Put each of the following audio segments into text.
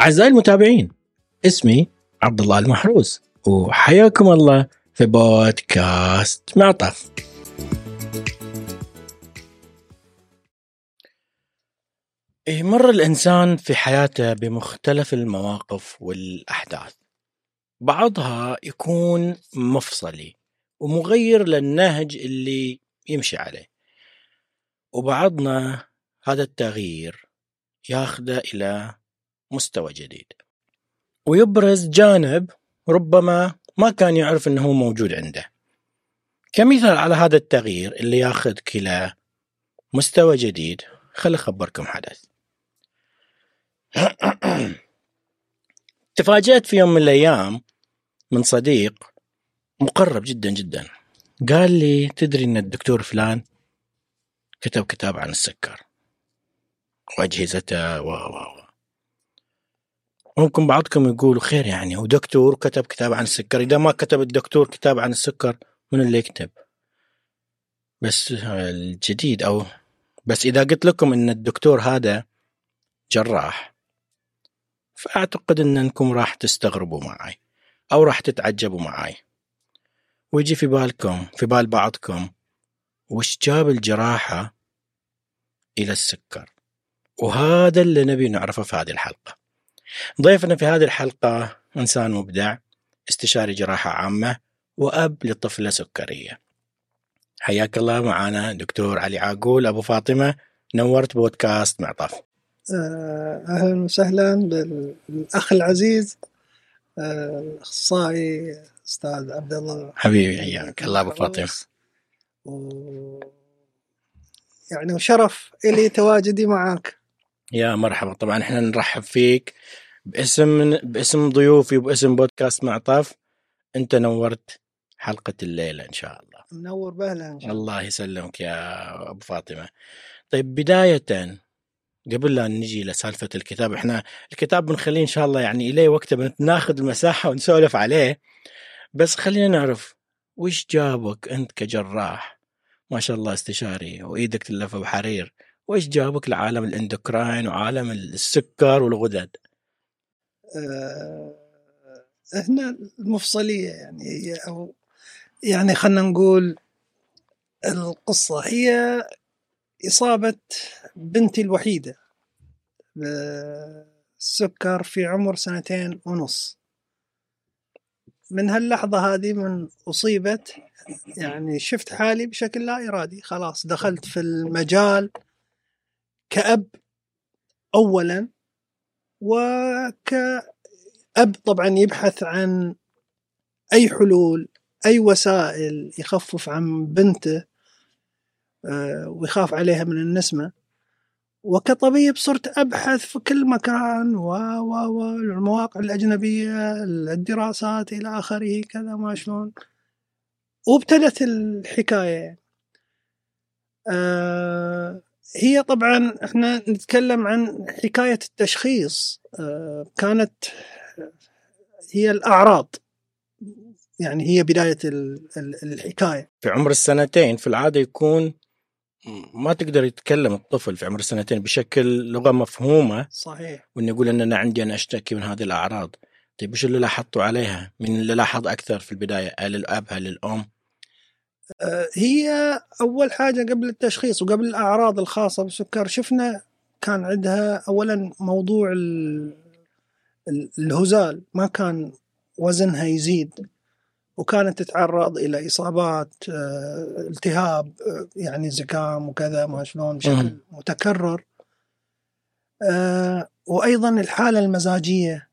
أعزائي المتابعين اسمي عبد الله المحروس وحياكم الله في بودكاست معطف يمر الإنسان في حياته بمختلف المواقف والأحداث. بعضها يكون مفصلي ومغير للنهج اللي يمشي عليه. وبعضنا هذا التغيير ياخذه إلى مستوى جديد. ويبرز جانب ربما ما كان يعرف أنه موجود عنده. كمثال على هذا التغيير اللي ياخذك إلى مستوى جديد خلي أخبركم حدث. تفاجأت في يوم من الأيام من صديق مقرب جدا جدا. قال لي تدري أن الدكتور فلان كتب كتاب عن السكر. وأجهزته و و ممكن بعضكم يقولوا خير يعني هو دكتور كتب كتاب عن السكر. إذا ما كتب الدكتور كتاب عن السكر من اللي يكتب؟ بس الجديد أو بس إذا قلت لكم أن الدكتور هذا جراح فأعتقد أنكم راح تستغربوا معي أو راح تتعجبوا معي. ويجي في بالكم في بال بعضكم وش جاب الجراحة إلى السكر؟ وهذا اللي نبي نعرفه في هذه الحلقة. ضيفنا في هذه الحلقة إنسان مبدع استشاري جراحة عامة وأب لطفلة سكرية. حياك الله معنا دكتور علي عاقول. أبو فاطمة نورت بودكاست معطف آه، أهلا وسهلا بالأخ العزيز آه، الأخصائي أستاذ عبد الله. حبيبي حياك الله أبو فاطمة. و... يعني وشرف إلي تواجدي معك يا مرحبا. طبعا إحنا نرحب فيك باسم باسم ضيوفي وباسم بودكاست معطف أنت نورت حلقة الليلة إن شاء الله. منور بهلا إن شاء الله. الله يسلمك يا أبو فاطمة. طيب بداية قبل لا نجي لسالفة الكتاب إحنا الكتاب بنخليه إن شاء الله يعني إليه وقته بناخذ المساحة ونسولف عليه. بس خلينا نعرف وش جابك أنت كجراح؟ ما شاء الله استشاري وإيدك تلف بحرير. وش جابك لعالم الإندوكراين وعالم السكر والغدد؟ آه هنا المفصلية يعني أو يعني خلينا نقول القصة هي إصابة بنتي الوحيدة بالسكر في عمر سنتين ونص من هاللحظة هذه من أصيبت يعني شفت حالي بشكل لا إرادي خلاص دخلت في المجال كأب أولا وكأب طبعا يبحث عن أي حلول أي وسائل يخفف عن بنته آه، ويخاف عليها من النسمة. وكطبيب صرت أبحث في كل مكان و و والمواقع الأجنبية الدراسات إلى آخره كذا ما شلون. وابتدت الحكاية. آه هي طبعا إحنا نتكلم عن حكاية التشخيص آه كانت هي الأعراض يعني هي بداية الحكاية في عمر السنتين في العادة يكون ما تقدر يتكلم الطفل في عمر السنتين بشكل لغة مفهومة صحيح وإنه يقول إن أنا عندي أنا أشتكي من هذه الأعراض طيب وش اللي لاحظتوا عليها؟ من اللي لاحظ أكثر في البداية؟ هل الأب هل الأم؟ آه، هي أول حاجة قبل التشخيص وقبل الأعراض الخاصة بالسكر شفنا كان عندها اولا موضوع الهزال ما كان وزنها يزيد وكانت تتعرض إلى إصابات آه، التهاب آه، يعني زكام وكذا ما شلون بشكل متكرر. وأيضا الحالة المزاجية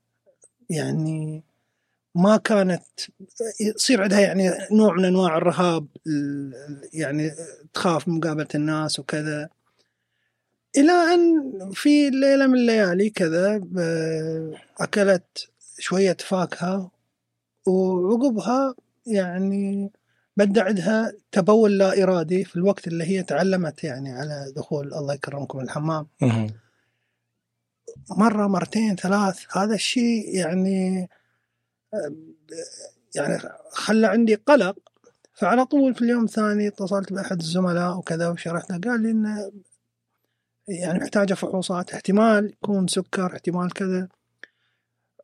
يعني ما كانت يصير عندها يعني نوع من أنواع الرهاب يعني تخاف من مقابلة الناس وكذا. إلى أن في ليلة من الليالي كذا أكلت شوية فاكهة وعقبها يعني بدأ عندها تبول لا إرادي في الوقت اللي هي تعلمت يعني على دخول الله يكرمكم الحمام. مرة مرتين ثلاث هذا الشيء يعني يعني خلى عندي قلق فعلى طول في اليوم الثاني اتصلت بأحد الزملاء وكذا وشرحت قال لي إنه يعني محتاجة فحوصات احتمال يكون سكر احتمال كذا.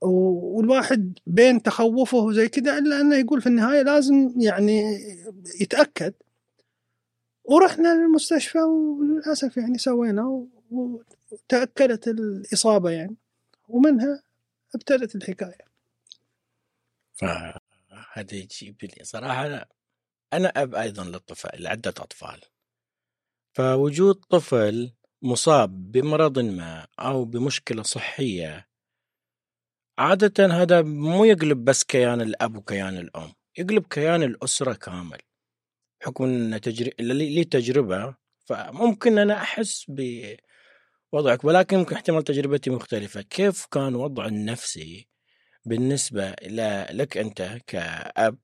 والواحد بين تخوفه وزي كذا إلا إنه يقول في النهاية لازم يعني يتأكد. ورحنا للمستشفى وللأسف يعني سوينا و- وتأكدت الإصابة يعني ومنها ابتدت الحكاية. فهذا يجيب لي. صراحة أنا, أنا أب أيضا للطفل لعدة أطفال. فوجود طفل مصاب بمرض ما أو بمشكلة صحية عادة هذا مو يقلب بس كيان الأب وكيان الأم يقلب كيان الأسرة كامل. بحكم أن. لي تجربة فممكن أنا أحس بوضعك ولكن ممكن احتمال تجربتي مختلفة. كيف كان وضع النفسي بالنسبة لك أنت كأب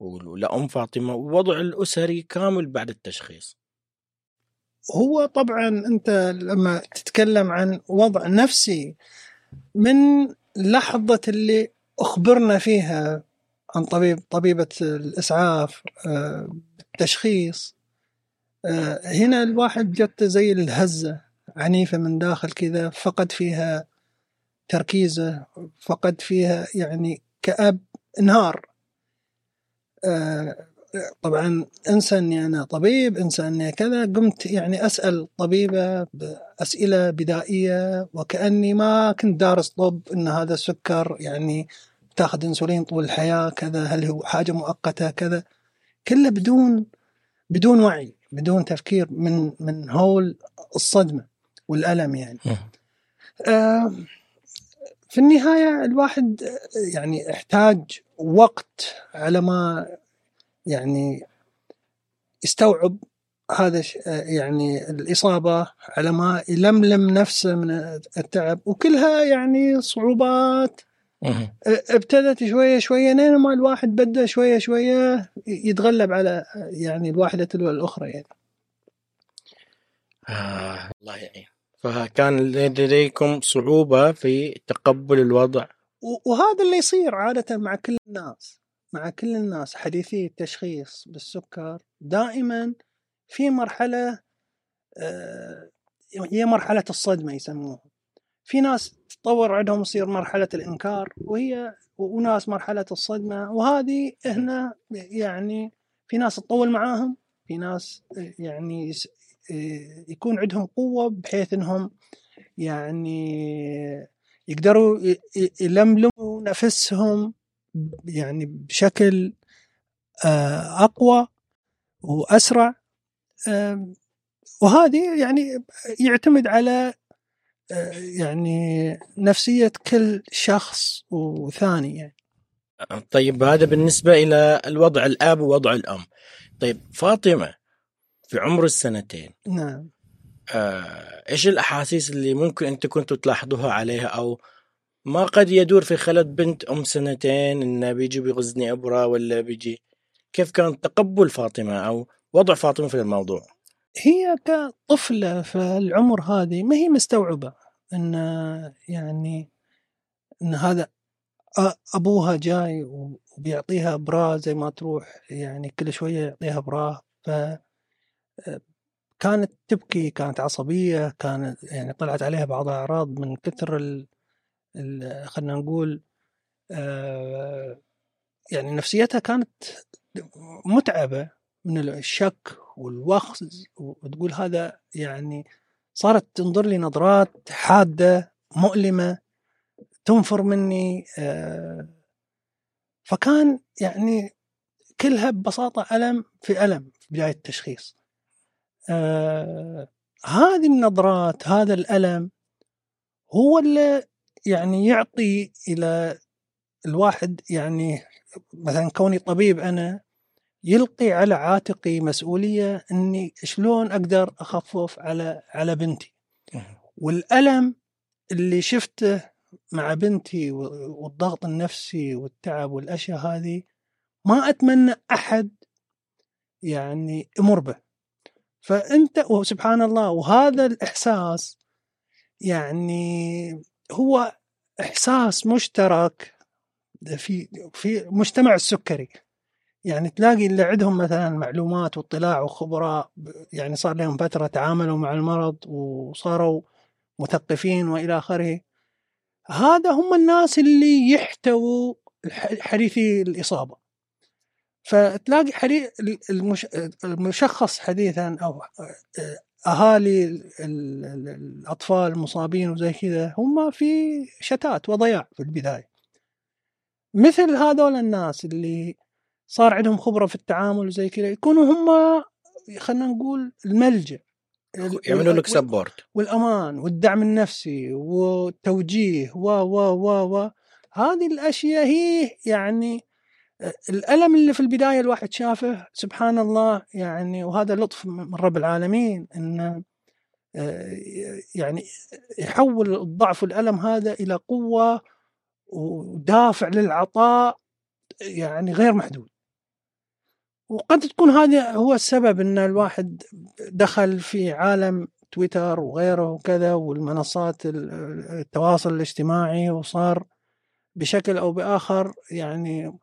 ولأم فاطمة ووضع الأسري كامل بعد التشخيص. هو طبعا أنت لما تتكلم عن وضع نفسي من لحظة اللي أخبرنا فيها عن طبيب طبيبة الإسعاف آه، بالتشخيص آه، هنا الواحد جت زي الهزة عنيفة من داخل كذا فقد فيها تركيزه فقد فيها يعني كأب انهار آه، طبعا انسى اني أنا طبيب انسى اني كذا قمت يعني أسأل طبيبة باسئله بدائية وكأني ما كنت دارس طب إن هذا السكر يعني تاخذ إنسولين طول الحياة كذا هل هو حاجة مؤقتة كذا. كله بدون بدون وعي بدون تفكير من من هول الصدمة والألم يعني. آه، في النهاية الواحد يعني احتاج وقت على ما يعني يستوعب هذا يعني الإصابة على ما يلملم نفسه من التعب وكلها يعني صعوبات. ابتدت شوية شوية لين ما الواحد بدأ شوية شوية يتغلب على يعني الواحدة تلو الأخرى يعني. آه الله يعين. فكان لديكم صعوبة في تقبل الوضع. وهذا اللي يصير عادة مع كل الناس مع كل الناس. حديثي التشخيص بالسكر دائما في مرحلة آه، هي مرحلة الصدمة يسموها. في ناس تطور عندهم يصير مرحلة الإنكار وهي وناس مرحلة الصدمة. وهذه هنا يعني في ناس تطول معاهم في ناس يعني يكون عندهم قوة بحيث إنهم يعني يقدروا يلملموا نفسهم يعني بشكل آه، أقوى وأسرع. آم، وهذه يعني يعتمد على آه، يعني نفسية كل شخص وثاني يعني. طيب هذا بالنسبة إلى الوضع الأب ووضع الأم. طيب فاطمة في عمر السنتين. نعم. آه، إيش الأحاسيس اللي ممكن أنت كنتوا تلاحظوها عليها؟ أو ما قد يدور في خلد بنت أم سنتين إنه بيجي بيغزني إبرة ولا بيجي؟ كيف كان تقبل فاطمة أو وضع فاطمة في الموضوع؟ هي كطفلة في العمر هذه ما هي مستوعبة إن يعني إن هذا أبوها جاي وبيعطيها براه زي ما تروح يعني كل شوية يعطيها براه ف كانت تبكي كانت عصبية كانت يعني طلعت عليها بعض الأعراض من كثر ال ال خلينا نقول آه، يعني نفسيتها كانت متعبة من الشك والوخز وتقول هذا يعني صارت تنظر لي نظرات حادة مؤلمة تنفر مني آه، فكان يعني كلها ببساطة ألم في ألم في بداية التشخيص. آه هذه النظرات هذا الألم هو اللي يعني يعطي إلى الواحد يعني مثلا كوني طبيب أنا يلقي على عاتقي مسؤولية أني شلون أقدر أخفف على على بنتي. والألم اللي شفته مع بنتي والضغط النفسي والتعب والأشياء هذه ما أتمنى أحد يعني يمر به. فأنت وسبحان الله وهذا الإحساس يعني هو إحساس مشترك في في مجتمع السكري. يعني تلاقي اللي عندهم مثلا معلومات واطلاع وخبراء يعني صار لهم فترة تعاملوا مع المرض وصاروا مثقفين وإلى آخره. هذا هم الناس اللي يحتووا حديثي الإصابة. فتلاقي حديث المش... المشخص حديثا أو أهالي ال- ال- الأطفال المصابين وزي كذا هم في شتات وضياع في البداية. مثل هذول الناس اللي صار عندهم خبرة في التعامل وزي كذا يكونوا هم خلينا نقول الملجأ. يعملوا لك سبورت والأمان والدعم النفسي والتوجيه و و و و. هذه الأشياء هي يعني الألم اللي في البداية الواحد شافه سبحان الله يعني وهذا لطف من رب العالمين انه آه، يعني يحول الضعف والالم هذا إلى قوة ودافع للعطاء يعني غير محدود. وقد تكون هذا هو السبب إن الواحد دخل في عالم تويتر وغيره وكذا والمنصات ال- التواصل الاجتماعي وصار بشكل أو بآخر يعني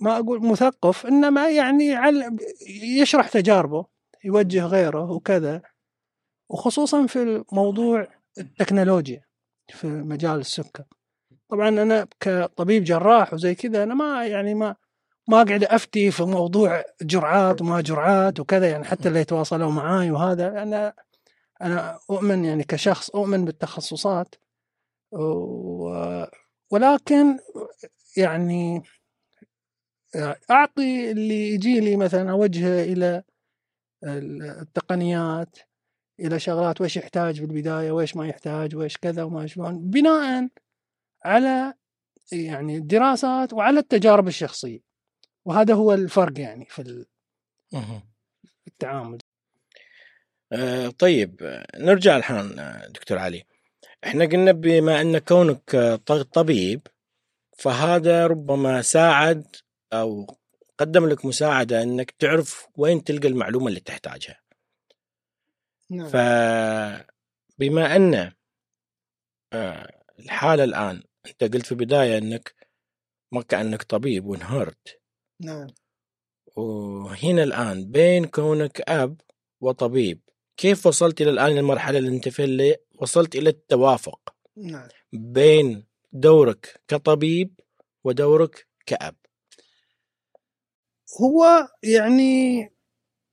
ما أقول مثقف إنما يعني يشرح تجاربه يوجه غيره وكذا وخصوصا في موضوع التكنولوجيا في مجال السكر. طبعا أنا كطبيب جراح وزي كذا أنا ما يعني ما ما قاعد أفتي في موضوع جرعات وما جرعات وكذا يعني حتى اللي يتواصلوا معاي وهذا. أنا أنا أؤمن يعني كشخص أؤمن بالتخصصات و- ولكن يعني أعطي اللي يجي لي مثلا اوجهه إلى التقنيات إلى شغلات وش يحتاج في البدايه وش ما يحتاج وش كذا وما شلون بناء على يعني الدراسات وعلى التجارب الشخصية. وهذا هو الفرق يعني في التعامل. آه، طيب آه، نرجع الحين آه، دكتور علي. إحنا قلنا بما أن كونك آه، طبيب فهذا ربما ساعد أو قدم لك مساعدة إنك تعرف وين تلقى المعلومة اللي تحتاجها. نعم. فبما أن آه، الحالة الآن أنت قلت في البداية إنك ما كأنك طبيب وانهرت. نعم. وهنا الآن بين كونك أب وطبيب كيف وصلت إلى الآن المرحلة اللي أنت فيها اللي وصلت إلى التوافق؟ نعم. بين دورك كطبيب ودورك كأب. هو يعني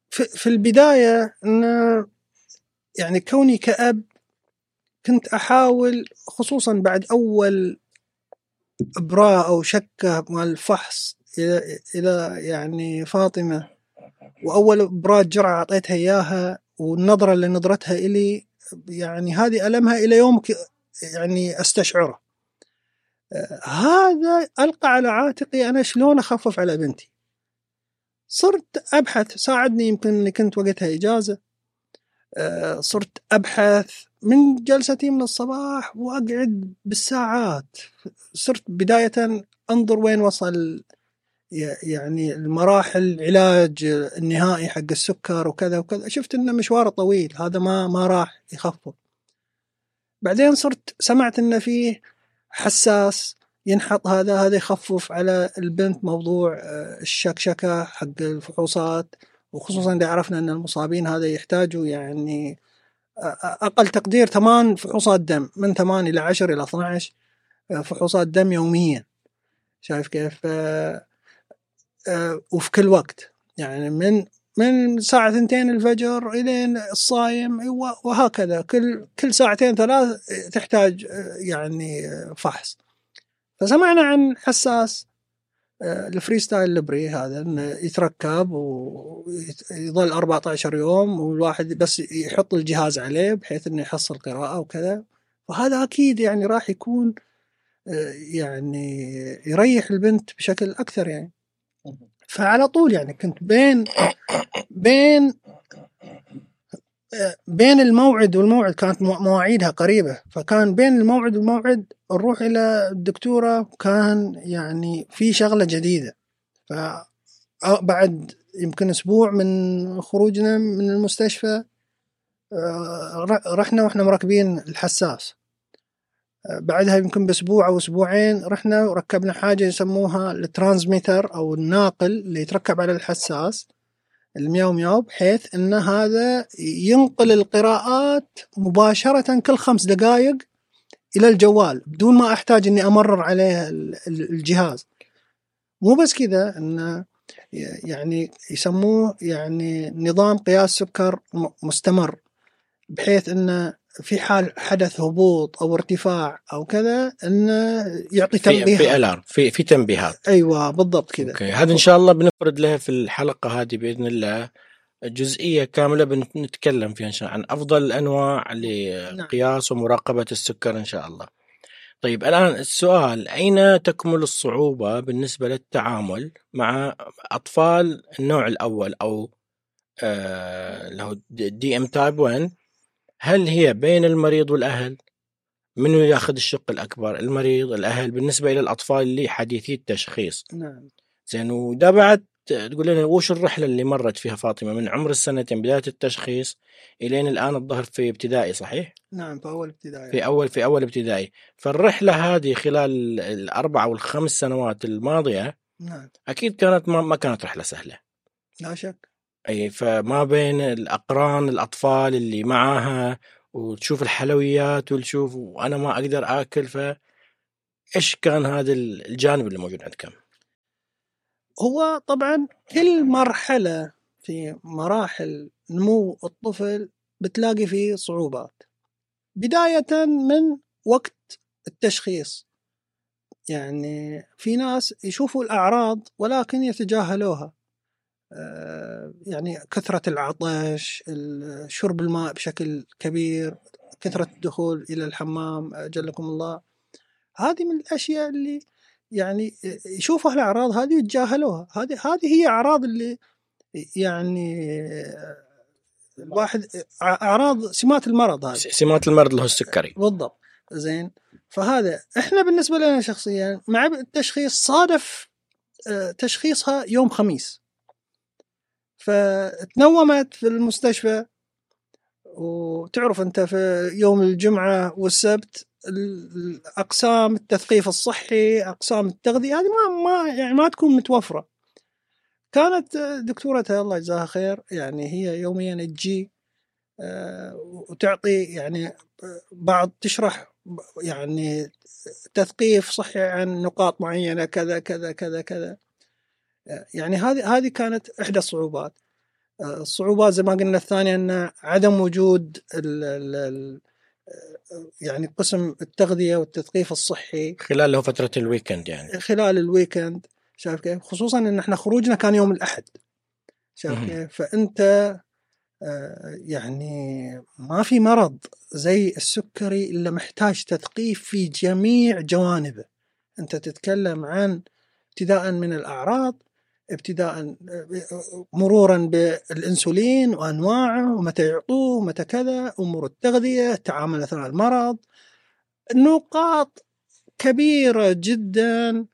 في, البداية أن يعني كوني كأب كنت أحاول خصوصا بعد أول إبراء أو شكة مال الفحص إلى, إلى يعني فاطمة وأول إبراء جرعة أعطيتها إياها والنظرة اللي نظرتها إلي يعني هذه ألمها إلى يومك يعني أستشعره. هذا ألقى على عاتقي أنا شلون أخفف على بنتي. صرت أبحث ساعدني يمكن أني كنت وقتها إجازة. آه، صرت أبحث من جلستي من الصباح وأقعد بالساعات. صرت بداية أنظر وين وصل يعني المراحل العلاج النهائي حق السكر وكذا وكذا. شفت إنه مشوار طويل هذا ما ما راح يخفف. بعدين صرت سمعت إنه فيه حساس ينحط هذا هذا يخفف على البنت موضوع آه، الشكشكة حق الفحوصات وخصوصا إذا عرفنا أن المصابين هذا يحتاجوا يعني آه، أقل تقدير ثمان فحوصات دم من ثمان إلى عشر إلى 12 آه، فحوصات دم يوميا. شايف كيف؟ آه، آه، وفي كل وقت يعني من من ساعة ثنتين الفجر إلين الصايم وهكذا. كل كل ساعتين ثلاث تحتاج يعني فحص. فسمعنا عن حساس آه، الفريستايل لبري هذا إنه يتركب ويظل 14 يوم والواحد بس يحط الجهاز عليه بحيث إنه يحصل قراءة وكذا. وهذا أكيد يعني راح يكون آه، يعني يريح البنت بشكل أكثر يعني. فعلى طول يعني كنت بين بين بين الموعد والموعد كانت مو- مواعيدها قريبة. فكان بين الموعد والموعد نروح إلى الدكتورة كان يعني في شغلة جديدة. ف بعد يمكن أسبوع من خروجنا من المستشفى آه، رحنا وإحنا مركبين الحساس. بعدها يمكن بأسبوع أو أسبوعين رحنا وركبنا حاجة يسموها الترانسميتر أو الناقل اللي يتركب على الحساس المياو مياو بحيث إن هذا ينقل القراءات مباشرة كل خمس دقائق إلى الجوال بدون ما أحتاج إني أمرر عليه ال- ال- الجهاز. مو بس كذا انه يعني يسموه يعني نظام قياس سكر مستمر بحيث انه في حال حدث هبوط أو ارتفاع أو كذا انه يعطي في في ألارم في في تنبيهات. أيوه بالضبط كذا. أوكي هذا إن شاء الله بنفرد لها في الحلقة هذه بإذن الله جزئية كاملة بنتكلم فيها إن شاء الله عن أفضل الأنواع لقياس ومراقبة السكر إن شاء الله. طيب الآن السؤال أين تكمن الصعوبة بالنسبة للتعامل مع أطفال النوع الأول أو آه له DM type 1 هل هي بين المريض والأهل؟ منو يأخذ الشق الأكبر؟ المريض، الأهل بالنسبة إلى الأطفال اللي حديثي التشخيص. نعم زين وده بعد تقول لنا وش الرحلة اللي مرت فيها فاطمة من عمر السنتين بداية التشخيص إلين الآن الظهر في ابتدائي صحيح؟ نعم في أول ابتدائي في أول في أول ابتدائي، فالرحلة هذه خلال الأربع أو الخمس سنوات الماضية نعم أكيد كانت ما, ما كانت رحلة سهلة. لا شك إي فما بين الأقران الأطفال اللي معاها وتشوف الحلويات وتشوف وأنا ما أقدر آكل ف إيش كان هذا الجانب اللي موجود عندكم؟ هو طبعا كل مرحلة في مراحل نمو الطفل بتلاقي فيه صعوبات. بداية من وقت التشخيص. يعني في ناس يشوفوا الأعراض ولكن يتجاهلوها. يعني كثرة العطش ال- شرب الماء بشكل كبير كثرة الدخول إلى الحمام أجلكم الله. هذه من الأشياء اللي يعني يشوفوا الأعراض هذه ويتجاهلوها. هذه هذه هي أعراض اللي يعني الواحد أعراض سمات المرض هذه. سمات المرض اللي هو السكري. بالضبط. زين. فهذا إحنا بالنسبة لنا شخصيا مع التشخيص صادف آه، تشخيصها يوم خميس. فتنومت في المستشفى وتعرف أنت في يوم الجمعة والسبت ال- اقسام التثقيف الصحي أقسام التغذية هذه ما ما يعني ما تكون متوفرة. كانت آه، دكتورتها الله يجزاها خير يعني هي يوميا تجي آه، وتعطي يعني بعض تشرح يعني تثقيف صحي عن نقاط معينة كذا كذا كذا كذا. يعني هذه هذه كانت إحدى الصعوبات الصعوبات زي ما قلنا الثانية أن عدم وجود ال ال ال يعني قسم التغذية والتثقيف الصحي خلال هو فترة ال weekend يعني خلال ال weekend شايف كيف؟ خصوصا أن إحنا خروجنا كان يوم الأحد شايف. كيف؟ فأنت آه، يعني ما في مرض زي السكري إلا محتاج تثقيف في جميع جوانبه. أنت تتكلم عن ابتداء من الأعراض ابتداء مرورا بالإنسولين وأنواعه ومتى يعطوه ومتى كذا أمور التغذية التعامل أثناء المرض. نقاط كبيرة جدا.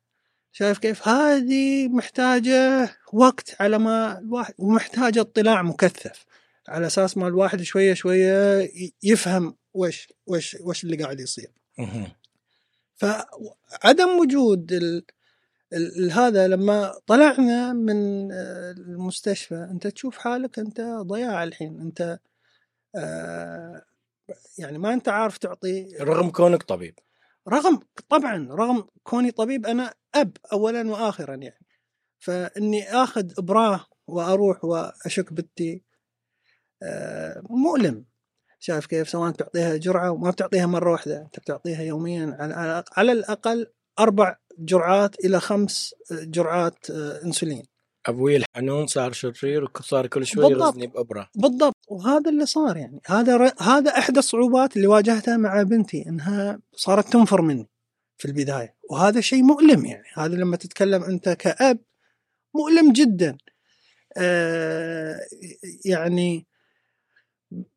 شايف كيف؟ هذه محتاجة وقت على ما الواحد ومحتاجة اطلاع مكثف. على أساس ما الواحد شوية شوية يفهم وش وش وش اللي قاعد يصير. فعدم وجود ال... هذا لما طلعنا من آه، المستشفى أنت تشوف حالك أنت ضياع الحين. أنت آه، يعني ما أنت عارف تعطي رغم كونك طبيب. رغم طبعا رغم كوني طبيب أنا أب اولا واخرا يعني. فإني آخذ إبراه وأروح وأشك بنتي آه، مؤلم. شايف كيف؟ سواء تعطيها جرعة وما بتعطيها مرة واحدة أنت بتعطيها يوميا على الأقل أربع جرعات إلى خمس جرعات آه، إنسولين. أبوي الحنون صار شرير وصار كل شوي. يغزني بأبرة. بالضبط. وهذا اللي صار يعني. هذا ر... هذا إحدى الصعوبات اللي واجهتها مع بنتي إنها صارت تنفر مني في البداية. وهذا شيء مؤلم يعني. هذا لما تتكلم أنت كأب مؤلم جدا. آه يعني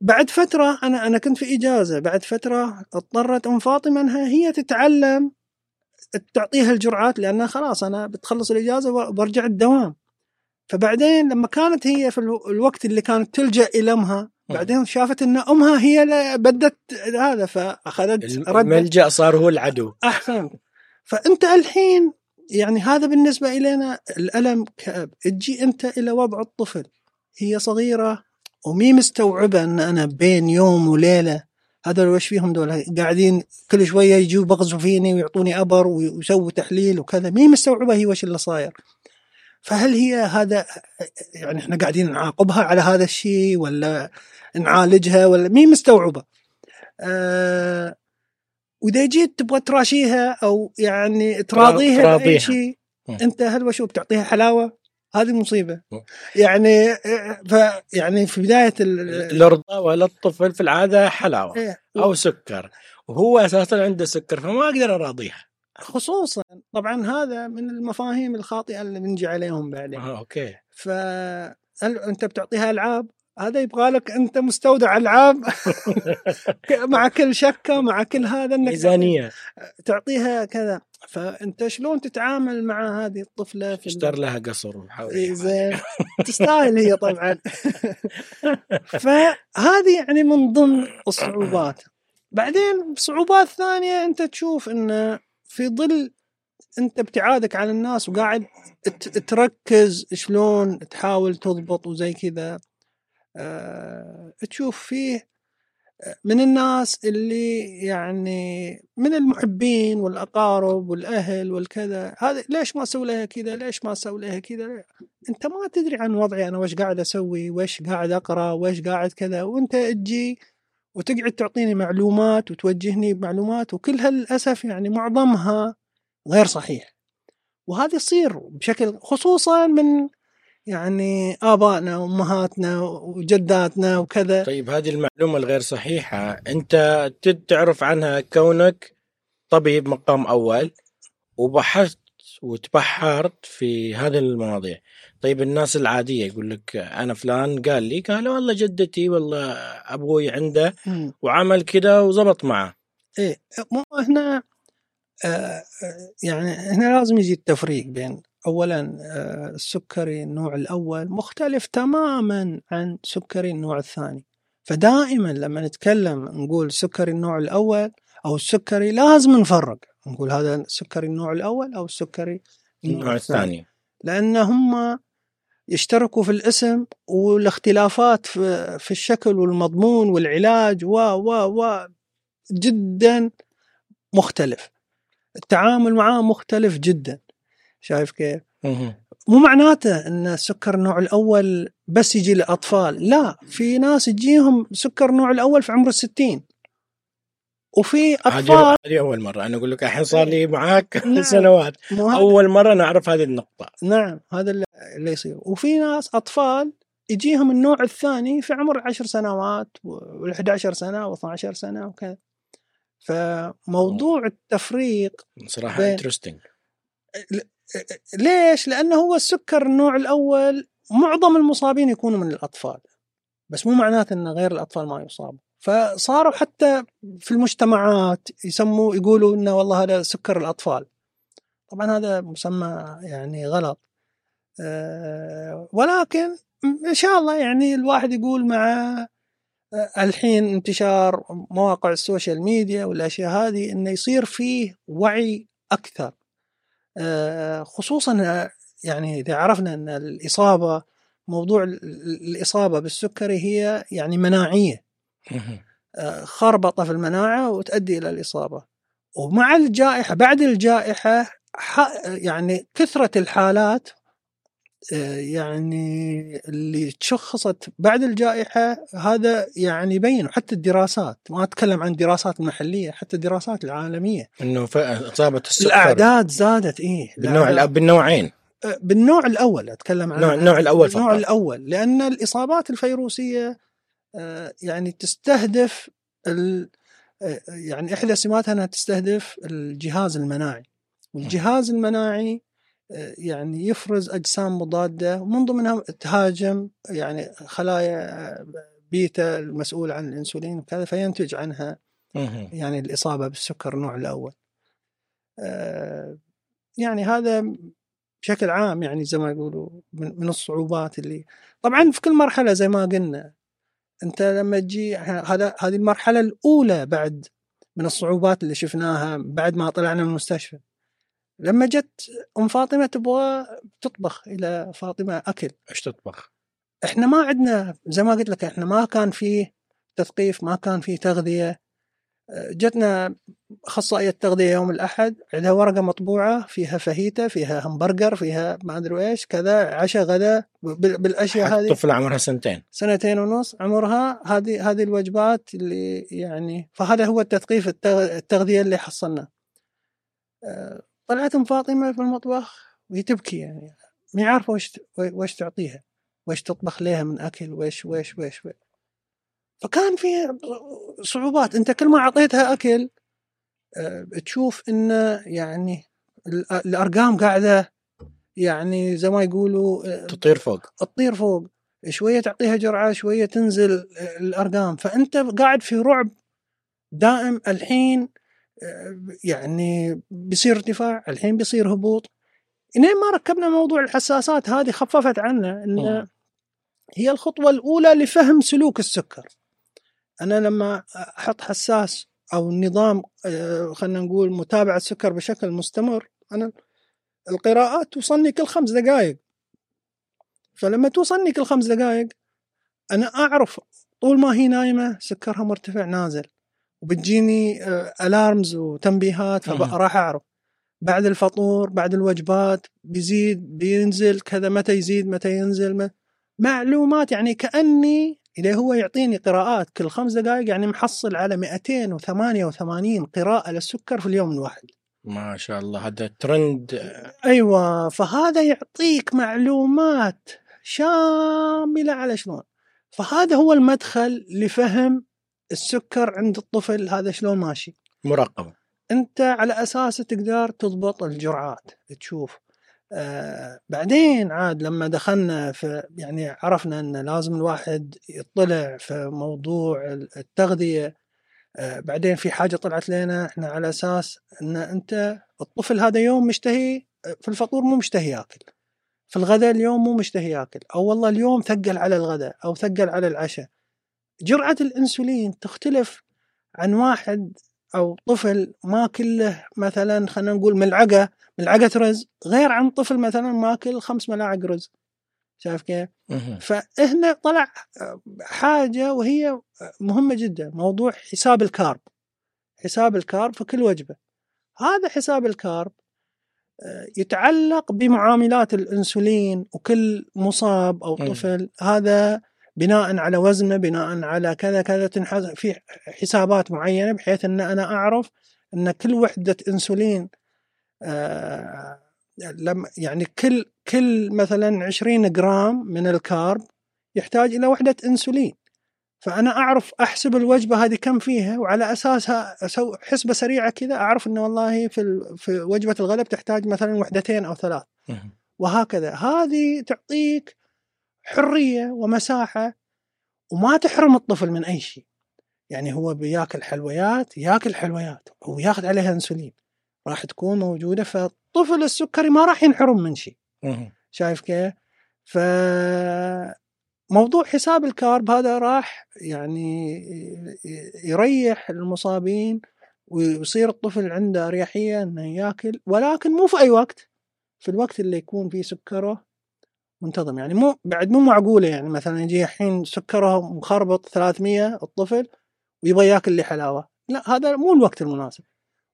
بعد فترة أنا أنا كنت في إجازة. بعد فترة اضطرت أم فاطمة إنها هي تتعلم تعطيها الجرعات لأنها خلاص أنا بتخلص الإجازة وبرجع الدوام. فبعدين لما كانت هي في الو- الوقت اللي كانت تلجأ إلى أمها بعدين شافت إن أمها هي اللي بدت هذا فأخذت رد الملجأ صار هو العدو. أحسنت. فأنت الحين يعني هذا بالنسبة إلينا الألم كآب. تجي أنت إلى وضع الطفل هي صغيرة ومي مستوعبة إن أنا بين يوم وليلة هذول وش فيهم دول؟ قاعدين كل شوية يجوا بغزوا فيني ويعطوني أبر ويسووا تحليل وكذا. مي مستوعبه هي وش اللي صاير؟ فهل هي هذا يعني إحنا قاعدين نعاقبها على هذا الشيء ولا نعالجها ولا مي مستوعبه؟ آه وإذا جيت تبغى تراشيها أو يعني تراضيها تراضيها. باي شيء. أنت هل وشو بتعطيها حلاوة؟ هذه مصيبة. يعني ف يعني في بداية ال- الارضاء للطفل في العادة حلاوة إيه، أو سكر. وهو أساسا عنده سكر فما أقدر أراضيها. خصوصا طبعا هذا من المفاهيم الخاطئة اللي بنجي عليهم بعدين. آه، أوكي. ف أنت بتعطيها ألعاب؟ هذا يبغى لك أنت مستودع ألعاب. مع كل شكة مع كل هذا إنك ميزانية. تعطيها كذا. فأنت شلون تتعامل مع هذه الطفلة في اشتر لها قصر وحاول إيه زين. تستاهل هي طبعا. فهذه يعني من ضمن الصعوبات. بعدين صعوبات ثانية أنت تشوف انه في ظل أنت ابتعادك عن الناس وقاعد تركز شلون تحاول تضبط وزي كذا أه تشوف فيه من الناس اللي يعني من المحبين والأقارب والأهل والكذا. هذا ليش ما أسوي لها كذا؟ ليش ما أسوي لها كذا؟ أنت ما تدري عن وضعي أنا وش قاعد أسوي وش قاعد أقرأ وش قاعد كذا. وأنت تجي وتقعد تعطيني معلومات وتوجهني بمعلومات وكلها للاسف يعني معظمها غير صحيح. وهذا يصير بشكل خصوصا من يعني آبائنا وأمهاتنا وجداتنا وكذا. طيب هذه المعلومة الغير صحيحة. أنت تعرف عنها كونك طبيب مقام أول وبحثت وتبحرت في هذه المواضيع. طيب الناس العادية يقول لك أنا فلان قال لي قال والله جدتي والله أبوي عنده. وعمل كذا وزبط معه. إيه مو هنا آه آه، يعني هنا لازم يجي التفريق بين اولا آه السكري النوع الأول مختلف تماما عن سكري النوع الثاني. فدائما لما نتكلم نقول سكري النوع الأول أو السكري لازم نفرق. نقول هذا سكري النوع الأول أو السكري النوع الثاني. لأن هم يشتركوا في الاسم والاختلافات في, في الشكل والمضمون والعلاج و و و جدا مختلف. التعامل معاه مختلف جدا. شايف كيف. مو معناته إن السكر النوع الأول بس يجي للاطفال لا في ناس يجيهم سكر النوع الأول في عمر الستين. وفي أطفال هذه أول مرة. أنا أقول لك الحين صار لي معاك نعم. سنوات. أول مرة نعرف هذه النقطة. نعم هذا اللي يصير. وفي ناس أطفال يجيهم النوع الثاني في عمر عشر سنوات و11 سنة و12 سنة وكذا. فموضوع التفريق صراحة انترستنج ليش؟ لأنه هو السكر النوع الأول معظم المصابين يكونوا من الأطفال بس مو معناته إن غير الأطفال ما يصابوا. فصاروا حتى في المجتمعات يسموا يقولوا إنه والله هذا سكر الأطفال. طبعا هذا مسمى يعني غلط. أه ولكن إن شاء الله يعني الواحد يقول مع آه، الحين انتشار مواقع ال social media والأشياء هذه إنه يصير فيه وعي أكثر. آه، خصوصا آه، يعني إذا عرفنا أن الإصابة موضوع ال- ال- الإصابة بالسكري هي يعني مناعية مهم. آه، خربطة في المناعة وتؤدي إلى الإصابة ومع الجائحة بعد الجائحة ح- يعني كثرة الحالات يعني اللي تشخصت بعد الجائحة هذا يعني يبين حتى الدراسات ما أتكلم عن الدراسات المحليه حتى الدراسات العالمية. إنه ف- إصابة السكر. الأعداد زادت إيه. بالنوع الأعداد- بالنوعين. بالنوع الأول أتكلم عن النوع- النوع الأول النوع فقط. الأول. لأن الإصابات الفيروسية آه، يعني تستهدف ال- آه، يعني إحدى سماتها أنها تستهدف الجهاز المناعي. والجهاز المناعي يعني يفرز أجسام مضادة ومن ضمنها تهاجم يعني خلايا بيتا المسؤول عن الإنسولين وكذا فينتج عنها. يعني الإصابة بالسكر النوع الأول آه، يعني هذا بشكل عام يعني زي ما يقولوا من الصعوبات اللي طبعا في كل مرحلة زي ما قلنا أنت لما تجي هذا هذه المرحلة الأولى بعد من الصعوبات اللي شفناها بعد ما طلعنا من المستشفى لما جت أم فاطمة تبغى تطبخ إلى فاطمة أكل. إيش تطبخ؟ إحنا ما عندنا زي ما قلت لك إحنا ما كان فيه تثقيف ما كان فيه تغذية. جتنا أخصائية تغذية يوم الأحد عندها ورقة مطبوعة فيها فاهيتا فيها همبرجر فيها ما أدري إيش كذا عشاء غدا بال- بالأشياء هذه. طفل عمرها سنتين. سنتين ونص عمرها. هذه هذه الوجبات اللي يعني فهذا هو التثقيف التغ- التغذية اللي حصلنا. طلعت ام فاطمة في المطبخ وهي تبكي يعني ما عارفه وش وش تعطيها وش تطبخ لها من أكل وش وش وش, وش. فكان في صعوبات أنت كل ما أعطيتها أكل آه، تشوف انه يعني ال- الأرقام قاعدة يعني زي ما يقولوا آه، تطير فوق. تطير فوق. شوية تعطيها جرعة شوية تنزل الأرقام. فأنت قاعد في رعب دائم الحين آه، يعني بيصير ارتفاع الحين بيصير هبوط. لين ما ركبنا موضوع الحساسات هذه خففت عنا إن مم. هي الخطوة الأولى لفهم سلوك السكر. أنا لما أحط حساس أو نظام آه، خلينا نقول متابعة السكر بشكل مستمر أنا القراءات توصلني كل خمس دقائق فلما توصلني كل خمس دقائق أنا أعرف طول ما هي نايمة سكرها مرتفع نازل. وبتجيني الارمز وتنبيهات مم. فراح أعرف. بعد الفطور بعد الوجبات بيزيد بينزل كذا متى يزيد متى ينزل ما- معلومات يعني كأني اللي هو يعطيني قراءات كل خمس دقائق يعني محصل على 288 قراءة للسكر في اليوم الواحد. ما شاء الله هذا ترند أيوه فهذا يعطيك معلومات شاملة على شلون. فهذا هو المدخل لفهم السكر عند الطفل هذا شلون ماشي؟ مراقبة. أنت على اساسه تقدر تضبط الجرعات تشوف. آه بعدين عاد لما دخلنا في يعني عرفنا إن لازم الواحد يطلع في موضوع التغذية. آه بعدين في حاجة طلعت لنا إحنا على أساس إن أنت الطفل هذا يوم مشتهي في الفطور مو مشتهي ياكل. في الغداء اليوم مو مشتهي ياكل. أو والله اليوم ثقل على الغداء أو ثقل على العشاء. جرعة الإنسولين تختلف عن واحد أو طفل ماكل له مثلا خلينا نقول ملعقة ملعقة رز غير عن طفل مثلا ماكل خمس ملاعق رز. شايف كيف؟ فهنا طلع حاجة وهي مهمة جدا موضوع حساب الكارب. حساب ال carb في كل وجبة. هذا حساب ال carb آه، يتعلق بمعاملات الإنسولين وكل مصاب أو. طفل. هذا بناء على وزنه بناء على كذا كذا تنحسب في حسابات معينة بحيث إن أنا أعرف إن كل وحدة إنسولين آه، لما يعني كل كل مثلا 20 جرام من الكارب يحتاج إلى وحدة إنسولين. فأنا أعرف أحسب الوجبة هذه كم فيها وعلى أساسها أسوي حسبة سريعة كذا أعرف انه والله في في وجبة الغداء بتحتاج مثلا وحدتين أو ثلاث. وهكذا. هذه تعطيك حرية ومساحة وما تحرم الطفل من أي شيء يعني هو بياكل حلويات ياكل حلويات وياخذ عليها إنسولين راح تكون موجودة فالطفل السكري ما راح ينحرم من شيء. شايف كيف؟ ف موضوع حساب الكارب هذا راح يعني يريح المصابين ويصير الطفل عنده أريحية إنه ياكل ولكن مو في أي وقت في الوقت اللي يكون فيه سكره منتظم. يعني مو بعد مو معقولة يعني مثلا يجي الحين سكره مخربط 300 الطفل ويبغى ياكل لي حلاوة. لا هذا مو الوقت المناسب.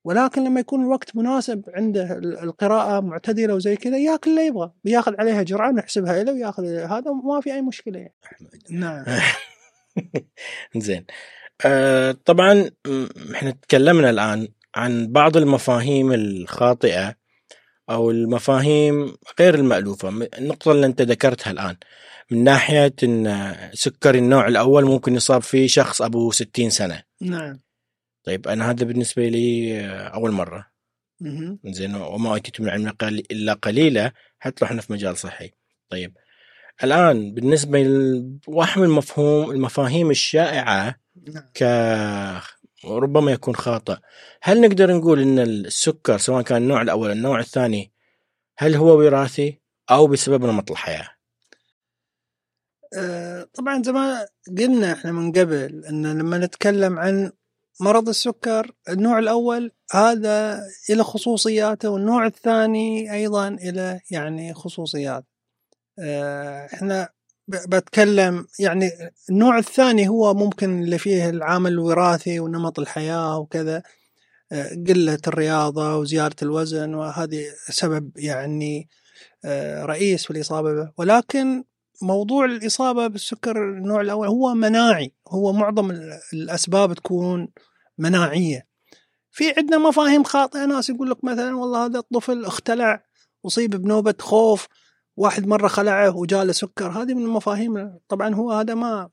ولكن لما يكون الوقت مناسب عنده ال- القراءة معتدلة وزي كذا ياكل اللي يبغى. بياخذ عليها جرعة نحسبها له وياخذ هذا ما في أي مشكلة يعني. نعم. زين. آه طبعا إحنا تكلمنا الآن عن بعض المفاهيم الخاطئة أو المفاهيم غير المألوفة. النقطة اللي أنت ذكرتها الآن من ناحية إن سكري النوع الأول ممكن يصاب فيه شخص أبو 60 سنة. نعم. طيب أنا هذا بالنسبة لي أول مرة. زين وما اوتيتم من العلم قل- إلا قليلا حتى لو إحنا في مجال صحي. طيب الآن بالنسبة لواحد من المفهوم المفاهيم الشائعة نعم. ك ربما يكون خاطئ. هل نقدر نقول إن السكر سواء كان النوع الأول أو النوع الثاني هل هو وراثي أو بسبب نمط الحياة؟ آه، طبعا زي ما قلنا إحنا من قبل إن لما نتكلم عن مرض السكر النوع الأول هذا له خصوصياته والنوع الثاني أيضا له يعني خصوصيات آه، إحنا بتكلم يعني النوع الثاني هو ممكن اللي فيه العامل الوراثي ونمط الحياة وكذا آه، قلة الرياضة وزيادة الوزن وهذه سبب يعني آه، رئيس في الإصابة ولكن موضوع الإصابة بالسكر النوع الأول هو مناعي هو معظم ال- الأسباب تكون مناعية. في عندنا مفاهيم خاطئة ناس يقول لك مثلا والله هذا الطفل اختلع أصيب بنوبة خوف واحد مرة خلعه وجاله سكر هذه من المفاهيم. طبعا هو هذا ما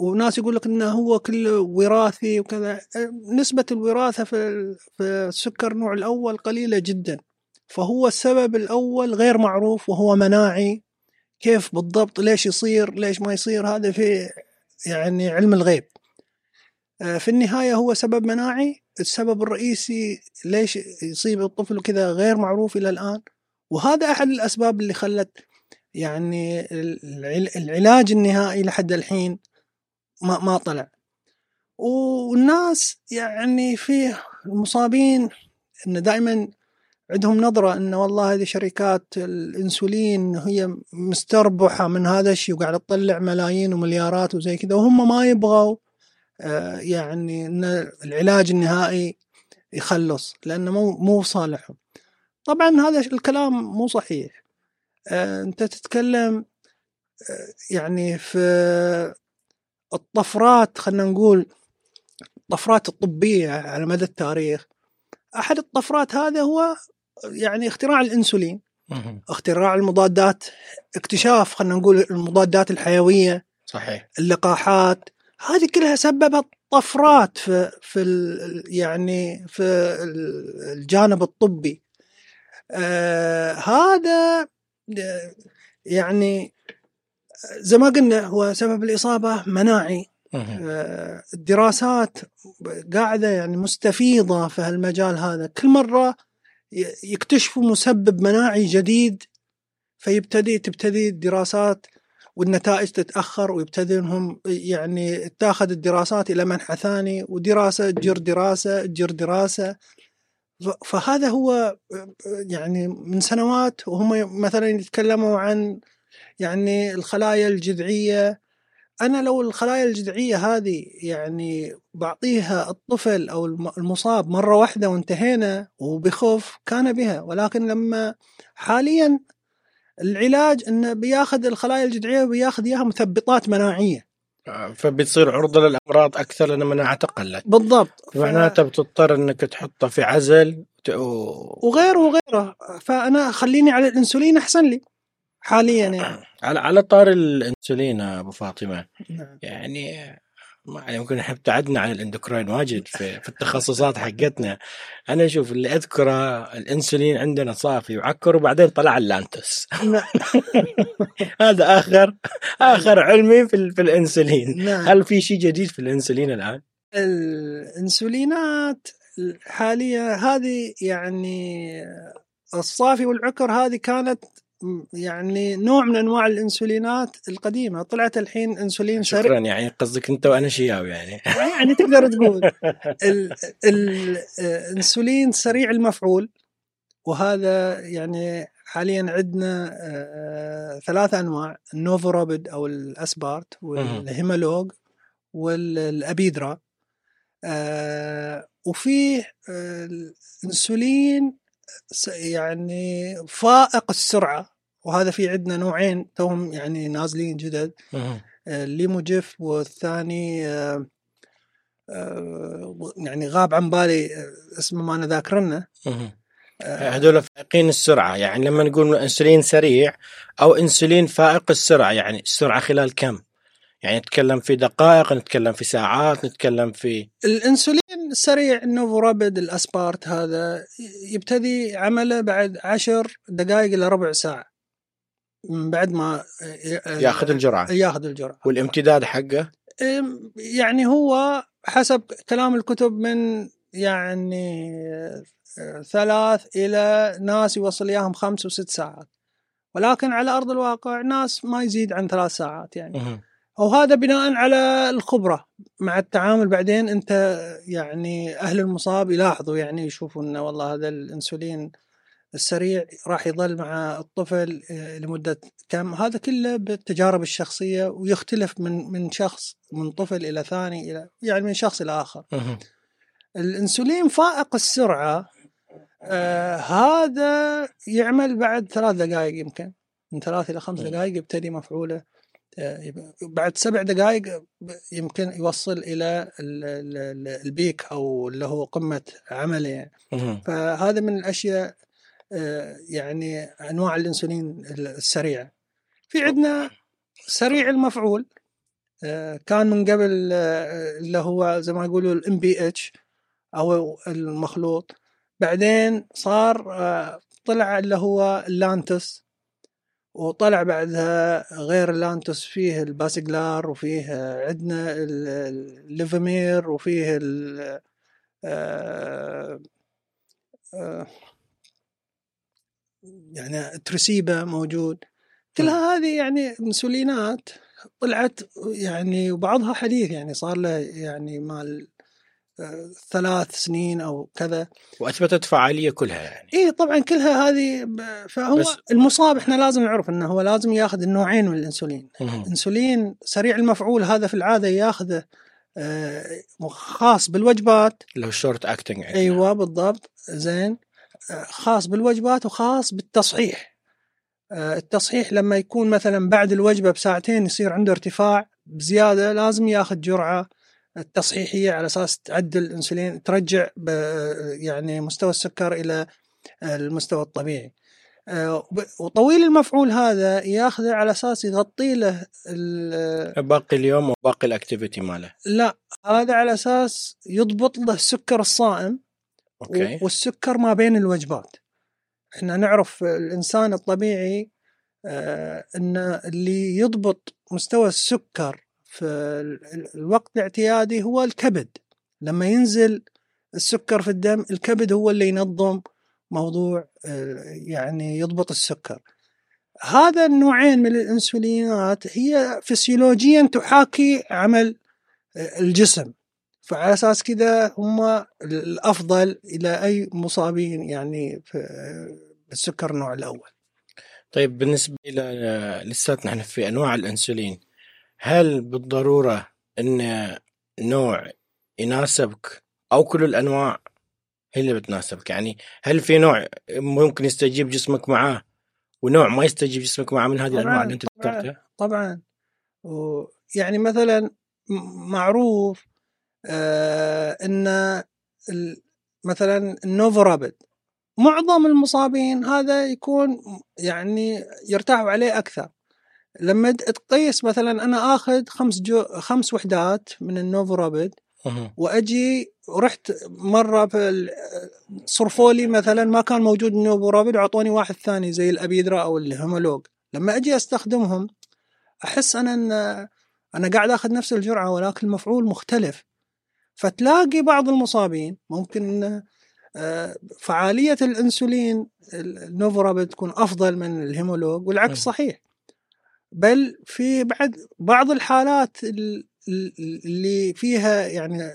وناس يقول لك إنه هو كله وراثي وكذا. نسبة الوراثة في ال- في السكر النوع الأول قليلة جدا. فهو السبب الأول غير معروف وهو مناعي. كيف بالضبط؟ ليش يصير؟ ليش ما يصير؟ هذا في يعني علم الغيب. آه، في النهاية هو سبب مناعي. السبب الرئيسي ليش يصيب الطفل كذا غير معروف إلى الآن؟ وهذا أحد الأسباب اللي خلت يعني العل- العلاج النهائي لحد الحين ما ما طلع والناس يعني في المصابين ان دائما عندهم نظرة إن والله هذه شركات الإنسولين هي مستربحة من هذا الشيء وقاعدة تطلع ملايين ومليارات وزي كذا وهم ما يبغوا آه، يعني إن العلاج النهائي يخلص لأنه مو مو صالحهم. طبعا هذا الكلام مو صحيح. آه، أنت تتكلم آه، يعني في الطفرات خلينا نقول الطفرات الطبية على مدى التاريخ. أحد الطفرات هذا هو يعني اختراع الأنسولين. اختراع المضادات اكتشاف خلينا نقول المضادات الحيوية صحيح. اللقاحات. هذه كلها سببت طفرات في في يعني في ال- الجانب الطبي. آه هذا آه، يعني زي ما قلنا هو سبب الإصابة مناعي. آه، الدراسات قاعدة يعني مستفيضة في هالمجال هذا. كل مرة يكتشفوا مسبب مناعي جديد فيبتدي تبتدي الدراسات والنتائج تتأخر ويبتدي انهم يعني تاخذ الدراسات إلى منحى ثاني ودراسة تجر دراسة تجر دراسة. ف- فهذا هو يعني من سنوات وهم مثلا يتكلموا عن يعني الخلايا الجذعية. أنا لو الخلايا الجذعية هذه يعني بعطيها الطفل الم- المصاب مرة واحدة وانتهينا وبخوف كان بها. ولكن لما حاليا العلاج إنه بياخذ الخلايا الجذعية وبياخذ إياها مثبطات مناعية. فبتصير عرضة للأمراض أكثر لأن مناعة قلت بالضبط. ف- معناته بتضطر أنك تحطه في عزل ت- و- وغيره وغيره. فأنا خليني على الإنسولين أحسن لي حاليا يعني. على على طار الإنسولين أبو فاطمة. نعم. يعني ما ممكن إحنا ابتعدنا عن الإندوكراين واجد في, في التخصصات حقتنا أنا أشوف اللي أذكره الإنسولين عندنا صافي وعكر وبعدين طلع اللانتوس. هذا اخر آخر علمي في, في الإنسولين نعم. هل في شيء جديد في الإنسولين الآن؟ الإنسولينات الحالية هذه يعني الصافي والعكر هذه كانت يعني نوع من أنواع الإنسولينات القديمة. طلعت الحين إنسولين سريع. شكرا يعني قصدك أنت وأنا شياوي يعني. يعني تقدر تقول. ال- ال- الإنسولين سريع المفعول وهذا يعني حاليا عندنا آه، ثلاث أنواع ال NovoRapid أو ال aspart وال Humalog وال Apidra. آه، وفيه آه، الإنسولين يعني فائق السرعة. وهذا في عندنا نوعين توهم يعني نازلين جدد. مهم. آه، ليموجيف والثاني آه، آه، يعني غاب عن بالي اسمه ما أنا ذاكرنه هذول فائقين السرعة. يعني لما نقول إنسولين سريع أو إنسولين فائق السرعة يعني السرعة خلال كم؟ يعني نتكلم في دقائق نتكلم في ساعات نتكلم في الإنسولين السريع النوفورابيد الأسبارت هذا يبتدي عمله بعد عشر دقائق إلى ربع ساعة. من بعد ما ياخذ الجرعة. ياخذ الجرعة. والامتداد حقه؟ يعني هو حسب كلام الكتب من يعني ثلاث إلى ناس يوصل إياهم خمس وست ساعات. ولكن على أرض الواقع ناس ما يزيد عن ثلاث ساعات يعني. وهذا بناء على الخبرة مع التعامل. بعدين أنت يعني أهل المصاب يلاحظوا يعني يشوفوا أنه والله هذا الأنسولين السريع راح يظل مع الطفل آه، لمدة كم هذا كله بالتجارب الشخصية ويختلف من من شخص من طفل إلى ثاني إلى يعني من شخص إلى آخر مهم. الإنسولين فائق السرعة آه هذا يعمل بعد ثلاث دقائق يمكن من ثلاث إلى خمس. دقائق يبتدي مفعوله آه بعد سبع دقائق يمكن يوصل ال- ال peak أو اللي هو قمة عمله يعني. فهذا من الأشياء آه، يعني أنواع الإنسولين السريعه في عندنا سريع المفعول آه، كان من قبل آه، اللي هو زي ما يقولوا ال NPH أو المخلوط. بعدين صار آه، طلع اللي هو اللانتس وطلع بعدها غير اللانتس فيه البازجلار وفيه آه، عندنا ال- ال- الليفيمير وفيه ال- آه، آه، يعني ترسيبا موجود. كلها هذه يعني انسولينات طلعت يعني وبعضها حديث يعني صار له يعني مال آه، ثلاث سنين أو كذا. وأثبتت فعالية كلها يعني. اي طبعا كلها هذه فهو بس- المصاب إحنا لازم نعرف إنه هو لازم ياخذ النوعين من الإنسولين. إنسولين سريع المفعول هذا في العادة ياخذه آه، خاص بالوجبات. اللي هو short acting أيوه بالضبط زين. خاص بالوجبات وخاص بالتصحيح. آه، التصحيح لما يكون مثلا بعد الوجبة بساعتين يصير عنده ارتفاع بزيادة لازم ياخذ جرعة التصحيحية على أساس تعدل الإنسولين ترجع يعني مستوى السكر إلى المستوى الطبيعي. آه، وطويل المفعول هذا ياخذه على أساس يغطي له باقي اليوم وباقي ال activity ماله. لا هذا على أساس يضبط له السكر الصائم. أوكي. والسكر ما بين الوجبات. إحنا نعرف الإنسان الطبيعي آه، إن اللي يضبط مستوى السكر في ال- ال- الوقت الاعتيادي هو الكبد. لما ينزل السكر في الدم الكبد هو اللي ينظم موضوع آه، يعني يضبط السكر. هذا النوعين من الإنسولينات هي فسيولوجيا تحاكي عمل آه، الجسم. فعلى أساس كذا هم الأفضل إلى أي مصابين يعني في بالسكر النوع الأول طيب بالنسبة إلى لساتنا إحنا في أنواع الأنسولين هل بالضرورة إن نوع يناسبك أو كل الأنواع هي اللي بتناسبك يعني هل في نوع ممكن يستجيب جسمك معاه ونوع ما يستجيب جسمك معاه من هذه طبعاً، الانواع اللي أنت طبعاً. ذكرتها؟ طبعا و- يعني مثلا معروف إن ال- مثلا النوفورابيد معظم المصابين هذا يكون يعني يرتاحوا عليه أكثر. لما تقيس مثلا أنا آخذ خمس جو خمس وحدات من النوفورابيد مهم. وأجي رحت مرة في صرفوا لي مثلا ما كان موجود النوفورابيد وأعطوني واحد ثاني زي الأبيدرا أو الهيمولوج. لما أجي أستخدمهم أحس أنا إن أنا قاعد آخذ نفس الجرعة ولكن المفعول مختلف. فتلاقي بعض المصابين ممكن إن، آه، فعالية الإنسولين النوفورابيد تكون أفضل من الهيمولوج والعكس. صحيح. بل في بعد بعض الحالات ال- ال- اللي فيها يعني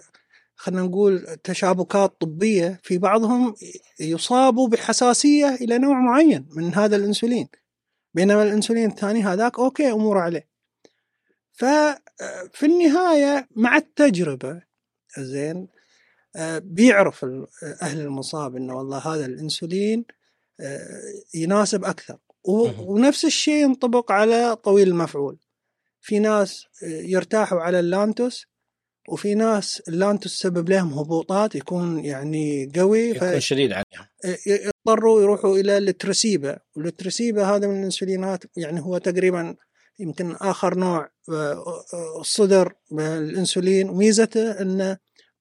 خلينا نقول تشابكات طبية في بعضهم يصابوا بحساسية إلى نوع معين من هذا الإنسولين. بينما الإنسولين الثاني هذاك أوكي اموره عليه. ففي النهاية مع التجربة زين. آه، بيعرف أهل المصاب إنه والله هذا الإنسولين آه، يناسب أكثر. ونفس الشيء ينطبق على طويل المفعول. في ناس آه، يرتاحوا على اللانتوس وفي ناس اللانتوس سبب لهم هبوطات يكون يعني قوي يكون شديد عليهم. فيضطروا يروحوا إلى الترسيبا والترسيبا هذا من الإنسولينات يعني هو تقريبا يمكن آخر نوع آه، آه، صدر بالانسولين وميزته انه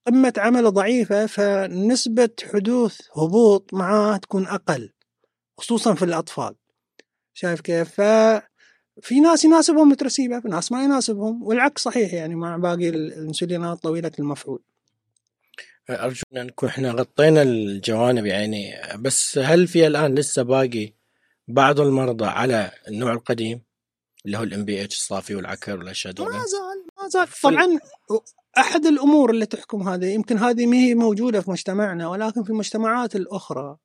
قمة عمله ضعيفة فنسبة حدوث هبوط معاه تكون أقل خصوصا في الأطفال. شايف كيف؟ ففي ناس يناسبهم الترسيبا في ناس ما يناسبهم والعكس صحيح يعني مع باقي الإنسولينات طويلة المفعول. أرجو أن نكون إحنا غطينا الجوانب يعني بس هل في الآن لسه باقي بعض المرضى على النوع القديم؟ اللي هو ال NPH الصافي والعكر والأشياء ما زال ما زال. طبعا أحد الأمور اللي تحكم هذه يمكن هذه ما هي موجودة في مجتمعنا ولكن في المجتمعات الأخرى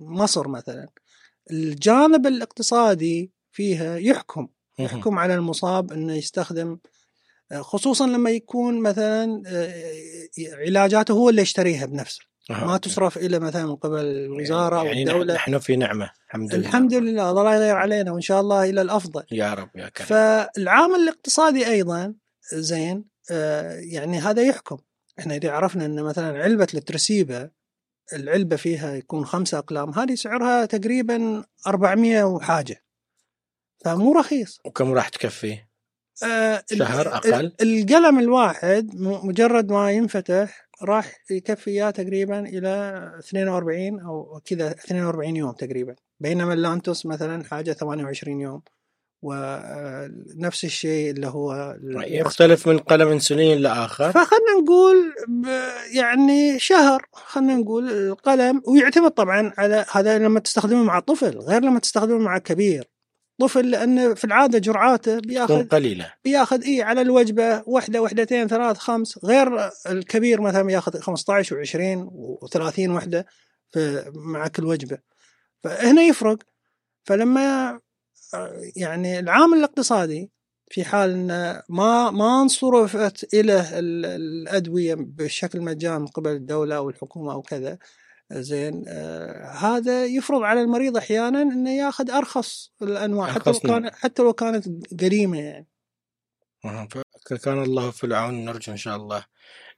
مصر مثلا الجانب الاقتصادي فيها يحكم. يحكم على المصاب إنه يستخدم خصوصا لما يكون مثلا علاجاته هو اللي يشتريها بنفسه. ما تصرف إلى مثلا من قبل الوزارة يعني أو الدولة نحن في نعمة الحمد لله. الحمد لله الله لا يغير علينا وإن شاء الله إلى الأفضل. يا رب يا كريم. فالعامل الاقتصادي أيضا زين آه، يعني هذا يحكم. إحنا إذا عرفنا إن مثلا علبة الترسيبة العلبة فيها يكون خمسة أقلام هذه سعرها تقريبا 400 وحاجة. فمو رخيص. وكم راح تكفي؟ آه، شهر؟ ال- القلم الواحد مجرد ما ينفتح راح يكفي إياه تقريبا إلى 42 أو كذا 42 يوم تقريبا. بينما اللانتوس مثلا حاجة 28 يوم. ونفس الشيء اللي هو يختلف من قلم إنسولين لاخر فخلنا نقول يعني شهر خلنا نقول القلم ويعتمد طبعا على هذا لما تستخدمه مع طفل غير لما تستخدمه مع كبير. طفل لأنه في العادة جرعاته بياخذ قليلة. بياخذ اي على الوجبة واحدة وحدتين ثلاث خمس غير الكبير مثلا بياخذ 15 و20 و30 وحده مع كل وجبة. فهنا يفرق. فلما يعني العامل الاقتصادي في حال إن ما ما انصرفت إلى ال- الأدوية بشكل مجاني من قبل الدولة أو الحكومة أو كذا زين آه هذا يفرض على المريض أحيانا إنه ياخذ أرخص الأنواع حتى لو. كان حتى لو كانت قريمه يعني. فكان الله في العون نرجو إن شاء الله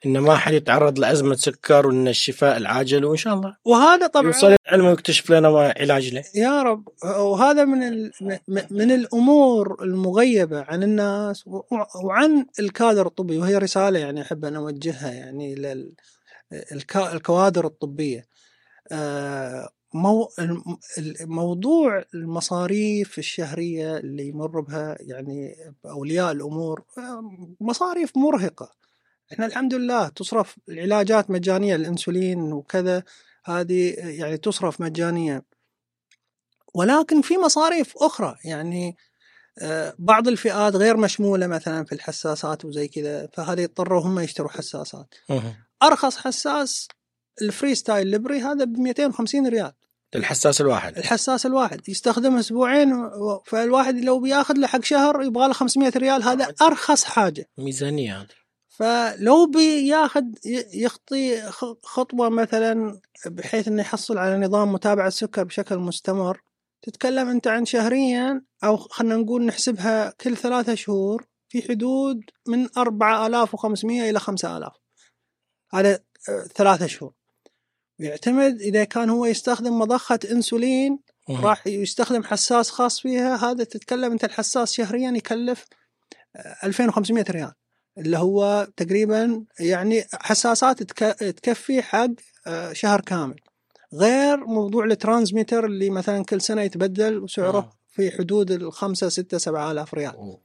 إن ما حد يتعرض لأزمة سكر وإن الشفاء العاجل وإن شاء الله وهذا طبعا يوصل العلم ويكتشف لنا علاج له. يا رب. وهذا من ال- من الأمور المغيبة عن الناس وعن الكادر الطبي وهي رسالة يعني أحب أن أوجهها يعني للكوادر الطبية. آه، مو الم- الموضوع المصاريف الشهرية اللي يمر بها يعني أولياء الأمور آه، مصاريف مرهقة. إحنا الحمد لله تصرف العلاجات مجانية الإنسولين وكذا هذه يعني تصرف مجانيا ولكن في مصاريف أخرى يعني آه، بعض الفئات غير مشمولة مثلا في الحساسات وزي كذا فهذه يضطروا هم يشتروا حساسات. أها. أرخص حساس الفري ستايل ليبري هذا ب 250 ريال. الحساس الواحد. الحساس الواحد. يستخدمه أسبوعين و- فالواحد لو بياخذ له حق شهر يبغى له 500 ريال هذا أرخص حاجة. ميزانية هذه. فلو بياخذ يخطي خطوة مثلا بحيث إنه يحصل على نظام متابعة السكر بشكل مستمر. تتكلم أنت عن شهريا أو خلينا نقول نحسبها كل ثلاثة شهور في حدود من 4500 إلى 5000 هذا آه، ثلاثة شهور. يعتمد إذا كان هو يستخدم مضخة إنسولين أها. راح يستخدم حساس خاص فيها هذا تتكلم أنت الحساس شهريا يكلف آه، 2500 ريال اللي هو تقريبا يعني حساسات تك- تكفي حق آه، شهر كامل غير موضوع ال transmitter اللي مثلا كل سنة يتبدل وسعره آه. في حدود الخمسة ستة سبعة آلاف ريال أوه.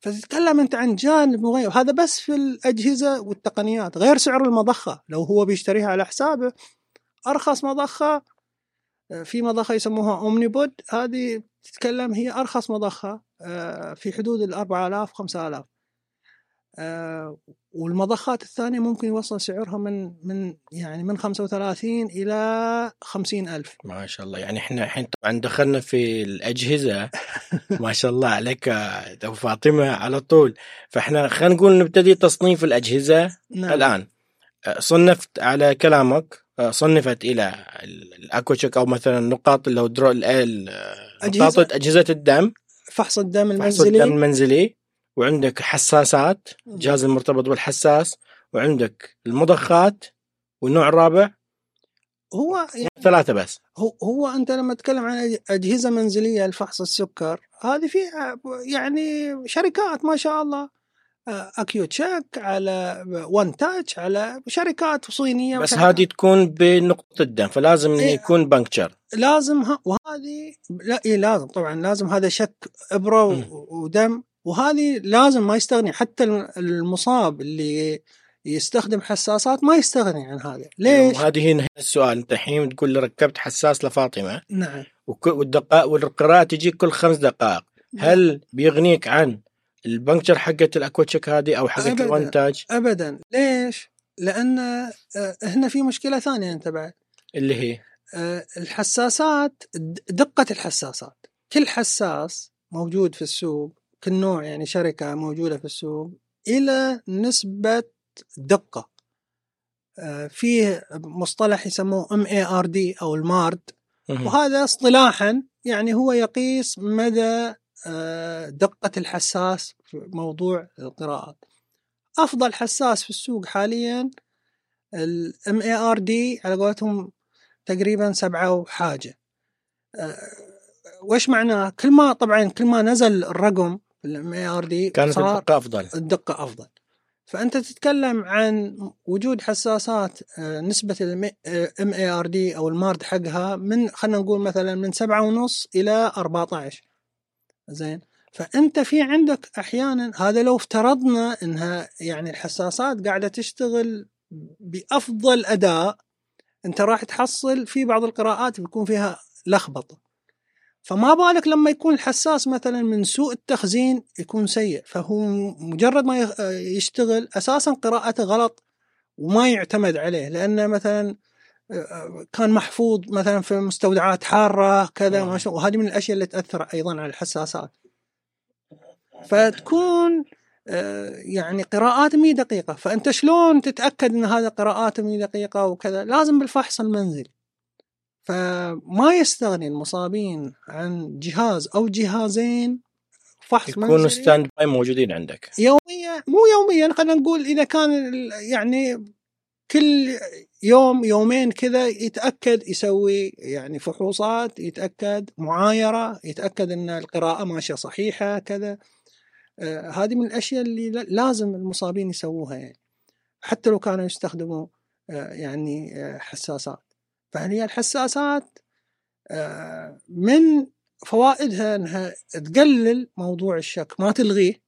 فتتكلم أنت عن جانب مغيب هذا بس في الأجهزة والتقنيات غير سعر المضخة لو هو بيشتريها على حسابه أرخص مضخة آه، في مضخة يسموها اومني بود هذه تتكلم هي أرخص مضخة آه، في حدود ال 4000 5000 آه، والمضخات الثانية ممكن يوصل سعرها من من يعني من 35 إلى 50 ألف. ما شاء الله. يعني إحنا الحين طبعا دخلنا في الأجهزة. ما شاء الله عليك يا أبو فاطمة على طول. فإحنا خلينا نقول نبتدي تصنيف الأجهزة نعم. الآن. أه، صنفت على كلامك صنفت إلى ال- الاكوتشك أو مثلا نقاط اللي هو درو أجهزة- نقاط أجهزة الدم فحص الدم فحص الدم المنزلي المنزلي. وعندك حساسات الجهاز المرتبط بالحساس. وعندك المضخات والنوع الرابع. هو يعني ثلاثة بس. هو هو أنت لما تتكلم عن أجهزة منزلية لفحص السكر هذه في يعني شركات ما شاء الله. أكيو تشيك على وان تاتش على شركات صينية بس. هذه تكون بنقطة الدم فلازم إيه. يكون puncture لازم ها وهذه لا إيه لازم طبعا لازم هذا شك إبرة. و- ودم وهذه لازم ما يستغني حتى الم- المصاب اللي يستخدم حساسات ما يستغني عن هذا ليش؟ هذه هنا السؤال أنت الحين تقول لي ركبت حساس لفاطمة نعم والدقائق والقراءة تجيك كل خمس دقائق هل بيغنيك عن البنكتشر حقت الاكوتشك هذه أو حقت أبداً. الوانتاج ابدا ليش؟ لأن آه، هنا في مشكلة ثانية أنت بعد اللي هي آه، الحساسات د- دقة الحساسات كل حساس موجود في السوق كل نوع يعني شركة موجودة في السوق إلى نسبة دقة آه، فيه مصطلح يسموه MARD أو المارد مهم. وهذا اصطلاحا يعني هو يقيس مدى دقة الحساس في موضوع القراءات. أفضل حساس في السوق حاليا ال MARD على قولتهم تقريبا سبعة وحاجة. آه، وش معناه؟ كل ما طبعا كل ما نزل الرقم ال MARD كانت صار الدقة أفضل. الدقة أفضل. فأنت تتكلم عن وجود حساسات آه، نسبة ال MARD أو المارد حقها من خلينا نقول مثلا من سبعة ونص إلى 14 زين. فأنت في عندك أحيانا هذا لو افترضنا أنها يعني الحساسات قاعدة تشتغل بأفضل أداء أنت راح تحصل في بعض القراءات بيكون فيها لخبطة. فما بالك لما يكون الحساس مثلا من سوء التخزين يكون سيء فهو مجرد ما يشتغل أساسا قراءته غلط وما يعتمد عليه. لأنه مثلا كان محفوظ مثلا في مستودعات حارة كذا ما شاء وهذه من الأشياء اللي تأثر أيضا على الحساسات. فتكون آه، يعني قراءات مي دقيقة. فأنت شلون تتأكد إن هذا قراءات مي دقيقة وكذا؟ لازم بالفحص المنزلي. فما يستغني المصابين عن جهاز أو جهازين فحص يكونوا منزلي. standby موجودين عندك. يوميا مو يوميا خلينا نقول إذا كان يعني كل يوم يومين كذا يتأكد يسوي يعني فحوصات يتأكد معايرة يتأكد إن القراءة ماشية صحيحة كذا. آه هذه من الأشياء اللي لا- لازم المصابين يسووها يعني. حتى لو كانوا يستخدموا آه يعني آه حساسات. فهي الحساسات؟ آه من فوائدها إنها تقلل موضوع الشك. ما تلغيه.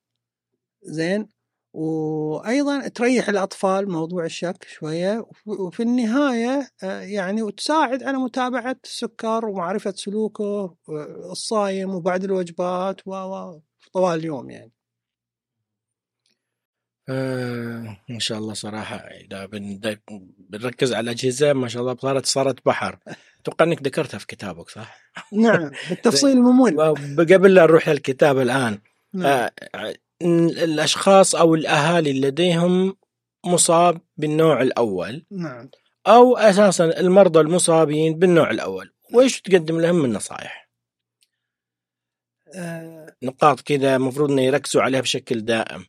زين؟ وأيضا تريح الأطفال موضوع الشك شوية وفي النهاية آه، يعني وتساعد على متابعة السكر ومعرفة سلوكه آه، الصايم وبعد الوجبات و طوال اليوم يعني آه ما شاء الله صراحة إذا بن- بنركز على الأجهزة ما شاء الله صارت صارت بحر أتوقع أنك ذكرتها في كتابك صح؟ نعم بالتفصيل الممل قبل لا نروح للكتاب الآن نعم. آه الأشخاص أو الأهالي اللي لديهم مصاب بالنوع الأول. نعم. أو أساسا المرضى المصابين بالنوع الأول. وإيش تقدم لهم من نصائح؟ آه، نقاط كذا المفروض إنه يركزوا عليها بشكل دائم.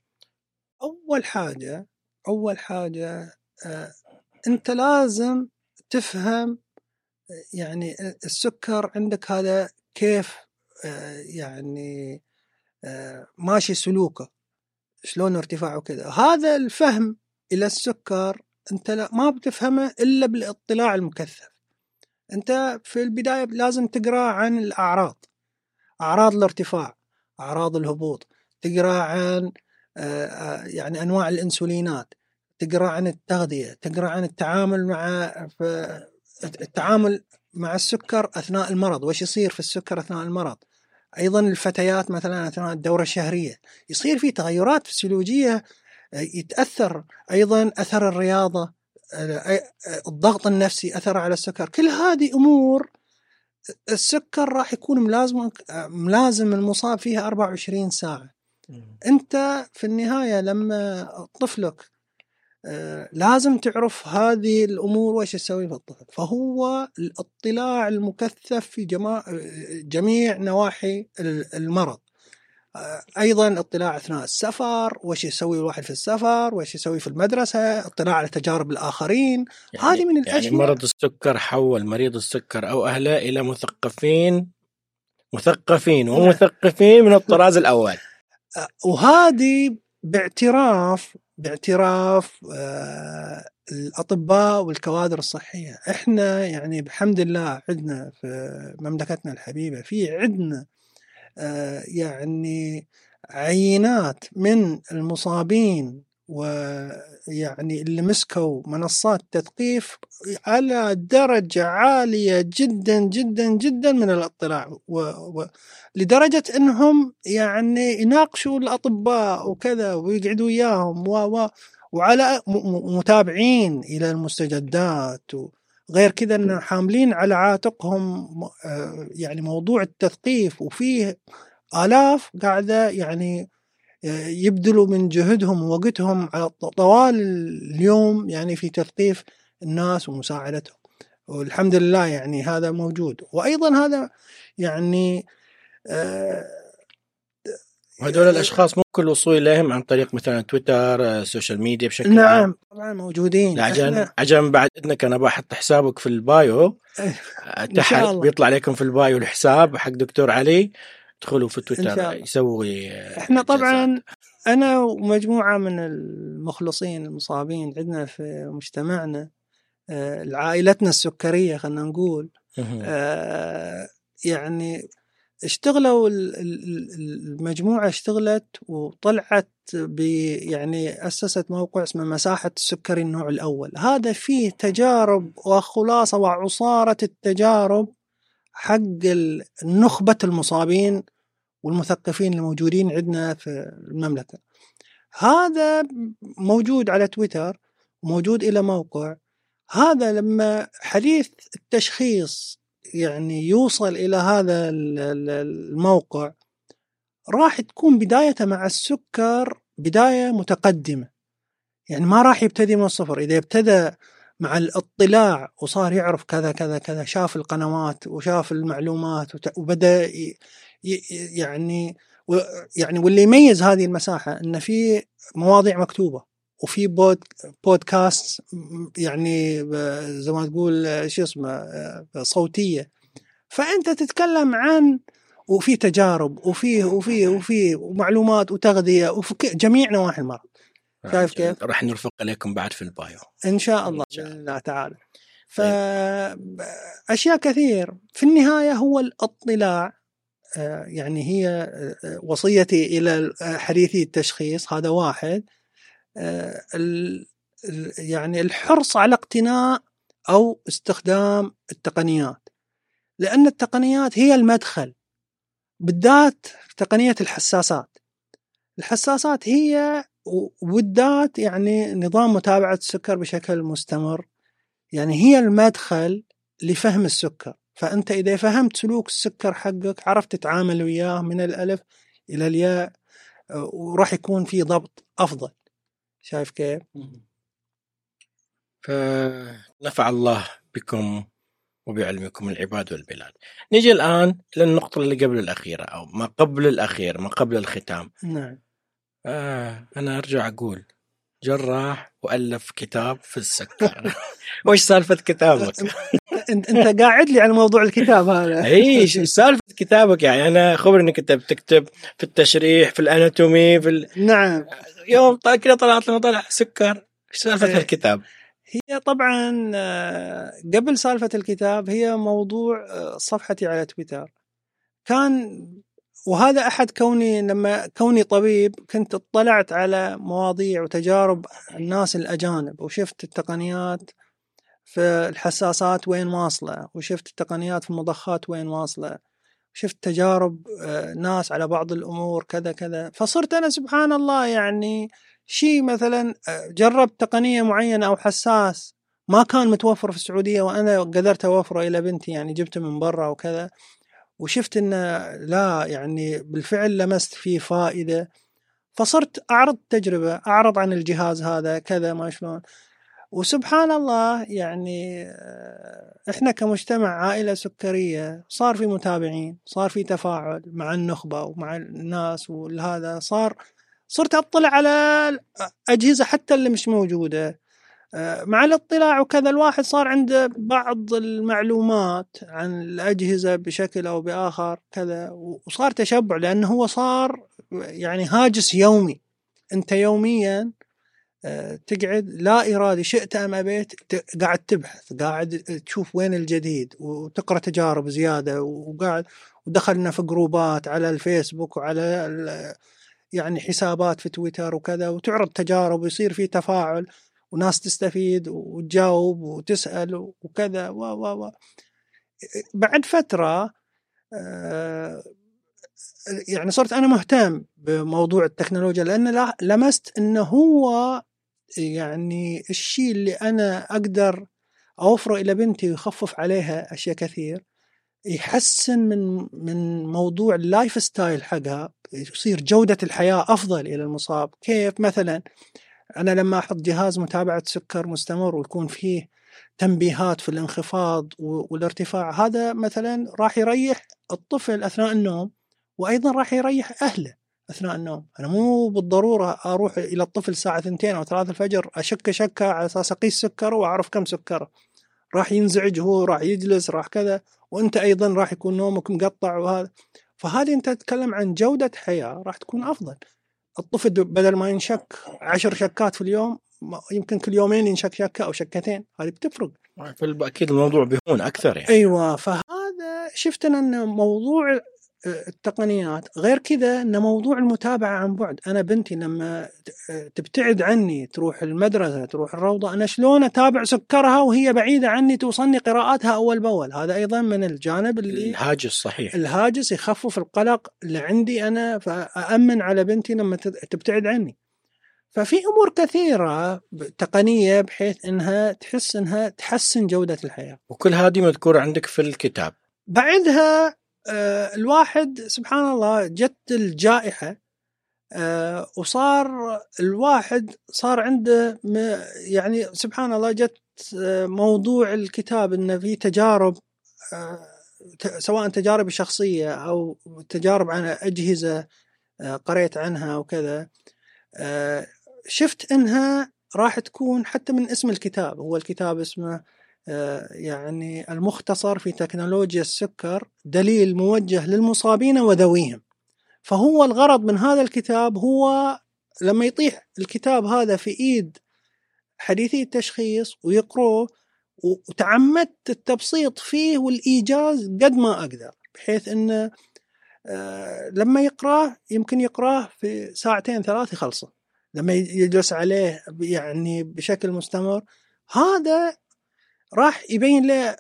أول حاجة أول حاجة آه، أنت لازم تفهم يعني السكر عندك هذا كيف آه، يعني ماشي سلوكه. شلون ارتفاعه كذا. هذا الفهم إلى السكر أنت لا ما بتفهمه إلا بالاطلاع المكثف. أنت في البداية لازم تقرأ عن الأعراض. أعراض الارتفاع أعراض الهبوط تقرأ عن آه، آه، يعني أنواع الإنسولينات تقرأ عن التغذية تقرأ عن التعامل مع التعامل مع السكر أثناء المرض. وش يصير في السكر أثناء المرض؟ أيضا الفتيات مثلا أثناء الدورة الشهرية. يصير في تغيرات فسيولوجية آه، يتأثر أيضا أثر الرياضة آه، آه، الضغط النفسي أثر على السكر. كل هذه أمور السكر راح يكون ملازم ملازم المصاب فيها 24 ساعة. أنت في النهاية لما طفلك لازم تعرف هذه الأمور وش تسوي في الطفل فهو الاطلاع المكثف في جما- جميع نواحي ال- المرض. آه، أيضا اطلاع أثناء السفر وش يسوي الواحد في السفر وش يسوي في المدرسة اطلاع على تجارب الآخرين. هذه من يعني الأشياء- مرض السكر حول مريض السكر أو أهله إلى مثقفين مثقفين. ومثقفين من الطراز الأول. آه، وهذه باعتراف باعتراف آه، الأطباء والكوادر الصحية. إحنا يعني بحمد الله عندنا في مملكتنا الحبيبة في عندنا آه، يعني عينات من المصابين ويعني اللي مسكوا منصات تثقيف على درجة عالية جدا جدا جدا من الاطلاع و... و... لدرجة إنهم يعني يناقشوا الأطباء وكذا ويقعدوا وياهم و... و... وعلى م... متابعين إلى المستجدات و... غير كذا انه حاملين على عاتقهم آه، يعني موضوع التثقيف وفيه آلاف قاعدة يعني يبذلوا من جهدهم ووقتهم على طوال اليوم يعني في تثقيف الناس ومساعدتهم. والحمد لله يعني هذا موجود. وأيضا هذا يعني آه، وهذول الأشخاص ممكن الوصول إليهم عن طريق مثلا تويتر social media بشكل نعم عام طبعا موجودين. عشان إحنا- عشان بعد اذنك أنا بحط حسابك في ال bio. تحت. بيطلع لكم في ال bio الحساب حق دكتور علي. ادخلوا في تويتر. يسوي إحنا طبعا. أنا ومجموعة من المخلصين المصابين عندنا في مجتمعنا آه، عائلتنا السكرية خلينا نقول. آه، يعني اشتغلوا ال- ال- ال- المجموعة اشتغلت وطلعت يعني أسست موقع اسمه مساحة السكري النوع الأول هذا فيه تجارب وخلاصة وعصارة التجارب حق نخبة المصابين والمثقفين الموجودين عندنا في المملكة. هذا موجود على تويتر وموجود إلى موقع. هذا لما حديث التشخيص يعني يوصل إلى هذا ال- ال- الموقع راح تكون بدايته مع السكر بداية متقدمة. يعني ما راح يبتدي من الصفر. إذا ابتدى مع الاطلاع وصار يعرف كذا كذا كذا شاف القنوات وشاف المعلومات وبدأ يعني يعني واللي يميز هذه المساحة إن في مواضيع مكتوبة وفي بود بودكاست يعني زي ما تقول شو اسمه صوتية. فأنت تتكلم عن وفي تجارب وفي وفي وفي معلومات وتغذية وفي جميع نواحي المرض. شايف كيف؟ راح نرفق عليكم بعد في البايو. إن شاء الله بإذن الله. تعالى. فاشياء كثير. في النهاية هو الاطلاع آه، يعني هي آه، وصيتي إلى حديثي التشخيص هذا واحد. آه، يعني الحرص على اقتناء أو استخدام التقنيات. لأن التقنيات هي المدخل بالذات تقنية الحساسات. الحساسات هي وبالذات يعني نظام متابعة السكر بشكل مستمر. يعني هي المدخل لفهم السكر. فأنت إذا فهمت سلوك السكر حقك عرفت تتعامل وياه من الألف إلى الياء وراح يكون في ضبط أفضل. شايف كيف؟ فنفع الله بكم وبعلمكم العباد والبلاد. نجي الآن للنقطة اللي قبل الأخيرة أو ما قبل الأخير ما قبل الختام. نعم. آه أنا أرجع أقول جراح وألف كتاب في السكر وش سالفة كتابك؟ أنت أنت قاعد لي على موضوع الكتاب هذا إيش سالفة كتابك يعني أنا خبر إنك أنت بتكتب في التشريح في الأناتومي في ال... نعم يوم كذا طلعت لنا طلع سكر إيش سالفة إيه. الكتاب؟ هي طبعا آه، قبل سالفة الكتاب هي موضوع آه، صفحتي على تويتر كان وهذا أحد كوني لما كوني طبيب كنت اطلعت على مواضيع وتجارب الناس الأجانب وشفت التقنيات في الحساسات وين واصلة وشفت التقنيات في المضخات وين واصلة شفت تجارب آه، ناس على بعض الأمور كذا كذا. فصرت أنا سبحان الله يعني شيء مثلا آه، جربت تقنية معينة أو حساس ما كان متوفر في السعودية وأنا قدرت أوفره إلى بنتي يعني جبته من برا وكذا. وشفت إنه لا يعني بالفعل لمست فيه فائدة. فصرت أعرض تجربة أعرض عن الجهاز هذا كذا ما شلون. وسبحان الله يعني آه، إحنا كمجتمع عائلة سكرية صار في متابعين صار في تفاعل مع النخبة ومع الناس وهذا صار صرت أطلع على أجهزة حتى اللي مش موجودة. مع الاطلاع وكذا الواحد صار عنده بعض المعلومات عن الأجهزة بشكل أو بآخر كذا وصار تشبع لأنه هو صار يعني هاجس يومي. أنت يوميا آه، تقعد لا إرادي شئت أم أبيت قاعد تبحث قاعد تشوف وين الجديد وتقرأ تجارب زيادة وقاعد ودخلنا في جروبات على الفيسبوك وعلى يعني حسابات في تويتر وكذا وتعرض تجارب ويصير في تفاعل. وناس تستفيد وتجاوب وتسأل وكذا و و و. بعد فترة آه، يعني صرت أنا مهتم بموضوع التكنولوجيا لأن لمست أنه هو يعني الشيء اللي أنا أقدر أوفره إلى بنتي ويخفف عليها أشياء كثير. يحسن من من موضوع ال lifestyle حقها يصير جودة الحياة أفضل إلى المصاب. كيف؟ مثلا أنا لما أحط جهاز متابعة سكر مستمر ويكون فيه تنبيهات في الانخفاض والارتفاع هذا مثلا راح يريح الطفل أثناء النوم وأيضا راح يريح أهله أثناء النوم. أنا مو بالضرورة أروح إلى الطفل الساعة 2 أو 3 الفجر أشك شكة على أساس أقيس سكره وأعرف كم سكره. راح ينزعج هو راح يجلس راح كذا وأنت أيضا راح يكون نومك مقطع وهذا. فهذه أنت تتكلم عن جودة حياة راح تكون أفضل. الطفل بدل ما ينشك عشر شكات في اليوم يمكن كل يومين ينشك شكة أو شكتين. هذه بتفرق. أكيد الموضوع بيهون أكثر يعني. أيوه فهذا شفت إن موضوع التقنيات. غير كذا إن موضوع المتابعة عن بعد. أنا بنتي لما تبتعد عني تروح المدرسة تروح الروضة أنا شلون أتابع سكرها وهي بعيدة عني توصلني قراءاتها أول بأول؟ هذا أيضا من الجانب اللي الهاجس صحيح. الهاجس يخفف القلق اللي عندي أنا فامن على بنتي لما تبتعد عني. ففي أمور كثيرة تقنية بحيث إنها تحس إنها تحسن جودة الحياة. وكل هذه مذكورة عندك في الكتاب. بعدها الواحد سبحان الله جت الجائحة آه، وصار الواحد صار عنده يعني سبحان الله جت آه، موضوع الكتاب إنه في تجارب سواء تجارب شخصية أو تجارب عن أجهزة قريت عنها وكذا شفت إنها راح تكون حتى من اسم الكتاب هو الكتاب اسمه آه، يعني المختصر في تكنولوجيا السكر دليل موجه للمصابين وذويهم. فهو الغرض من هذا الكتاب هو لما يطيح الكتاب هذا في إيد حديثي التشخيص ويقروه وتعمدت التبسيط فيه والإيجاز قد ما أقدر بحيث انه آه، لما يقرأه يمكن يقرأه في ساعتين ثلاث يخلصه. لما يجلس عليه يعني بشكل مستمر هذا راح يبين له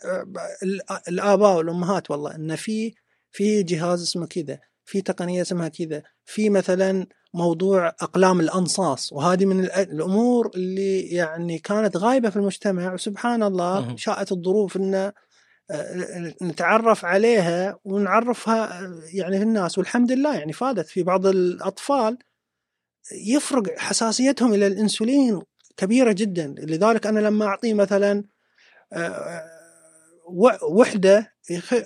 الآباء والأمهات والله ان في في جهاز اسمه كذا في تقنية اسمها كذا في مثلا موضوع أقلام الأنصاص وهذه من الأمور اللي يعني كانت غايبة في المجتمع. وسبحان الله شاءت الظروف إن آه، نتعرف عليها ونعرفها آه، يعني في الناس. والحمد لله يعني فادت في بعض الأطفال يفرق حساسيتهم إلى الإنسولين كبيرة جدا. لذلك أنا لما أعطيه مثلا وحدة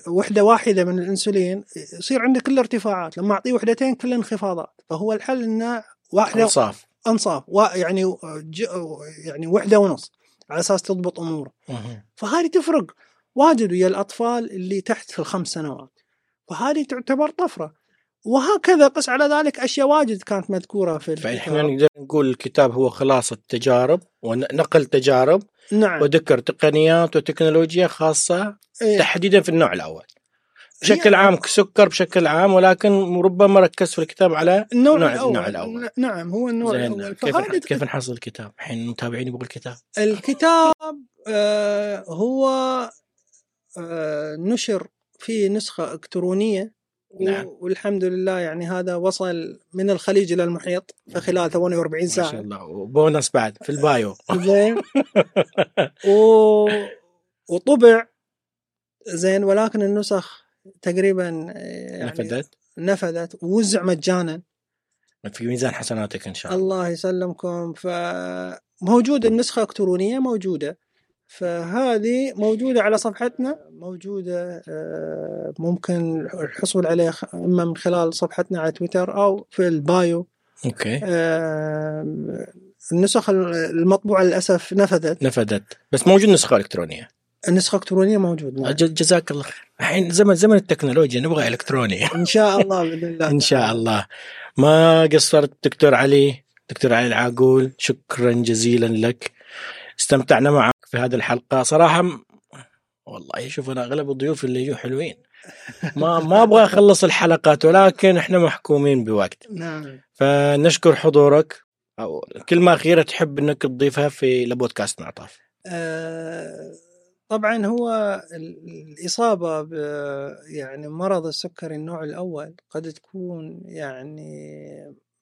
وحدة واحدة من الإنسولين يصير عنده كل ارتفاعات لما أعطيه وحدتين كل انخفاضات فهو الحل إنه واحدة أنصاف. أنصاف. يعني يعني وحدة ونص على أساس تضبط أموره. فهذه تفرق واجد ويا الأطفال اللي تحت في الخمس سنوات. فهذه تعتبر طفرة. وهكذا قس على ذلك أشياء واجد كانت مذكورة في الكتاب فإحنا نقدر نقول الكتاب هو خلاصه تجارب ونقل تجارب نعم وذكر تقنيات وتكنولوجيا خاصة إيه؟ تحديدا في النوع الأول بشكل عام سكر بشكل عام ولكن ربما ركز في الكتاب على النوع, النوع الأول. النوع الأول نعم هو النوع الأول كيف, كيف نحصل الكتاب؟ الحين المتابعين يبغوا الكتاب الكتاب آه هو آه نشر في نسخة إلكترونية نعم. والحمد لله يعني هذا وصل من الخليج إلى المحيط في خلال 48 ساعه ما شاء الله. وبونص بعد في ال bio. زين. و... وطبع. زين ولكن النسخ تقريبا يعني نفذت؟ نفذت. ووزع مجانا. في ميزان حسناتك إن شاء الله. الله يسلمكم. فموجود النسخة إلكترونية موجودة. فهذه موجودة على صفحتنا موجودة آه، ممكن الحصول عليها إما من خلال صفحتنا على تويتر أو في ال bio. أوكي. آه، النسخ المطبوعة للأسف نفذت. نفذت. بس موجود نسخة إلكترونية. النسخة الإلكترونية موجود نعم. جزاك الله خير. الحين زمن زمن التكنولوجيا نبغى إلكتروني إن شاء الله بإذن الله إن شاء الله. ما قصرت دكتور علي؟ دكتور علي العاقول شكرا جزيلا لك. استمتعنا معك. في هذه الحلقة صراحة والله شوف أنا أغلب الضيوف اللي يجوا حلوين. ما ما أبغى أخلص الحلقات ولكن إحنا محكومين بوقت. نعم. فنشكر حضورك. أو كلمة أخيرة تحب إنك تضيفها في لبودكاست معطاف أه طبعا هو الإصابة يعني مرض السكري النوع الأول قد تكون يعني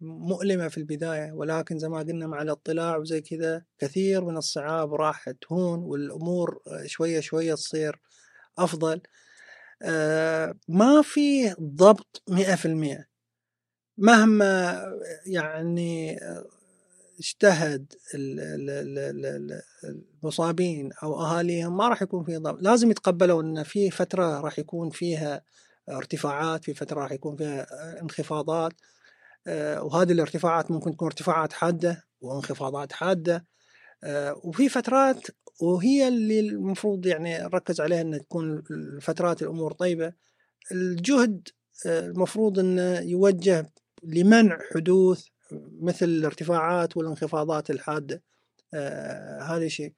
مؤلمة في البداية ولكن زي ما قلنا مع الاطلاع وزي كذا كثير من الصعاب راح تهون والأمور شوية شوية تصير أفضل. آه، ما في ضبط مئة في المئة. مهما يعني اجتهد المصابين أو أهاليهم ما راح يكون في ضبط لازم يتقبلوا إن في فترة راح يكون فيها ارتفاعات في فترة راح يكون فيها انخفاضات. آه، وهذه الارتفاعات ممكن تكون ارتفاعات حادة وانخفاضات حادة. آه، وفي فترات وهي اللي المفروض يعني نركز عليها إن تكون فترات الأمور طيبة. الجهد آه، المفروض إنه يوجه لمنع حدوث مثل الارتفاعات والانخفاضات الحادة آه هذا شيء.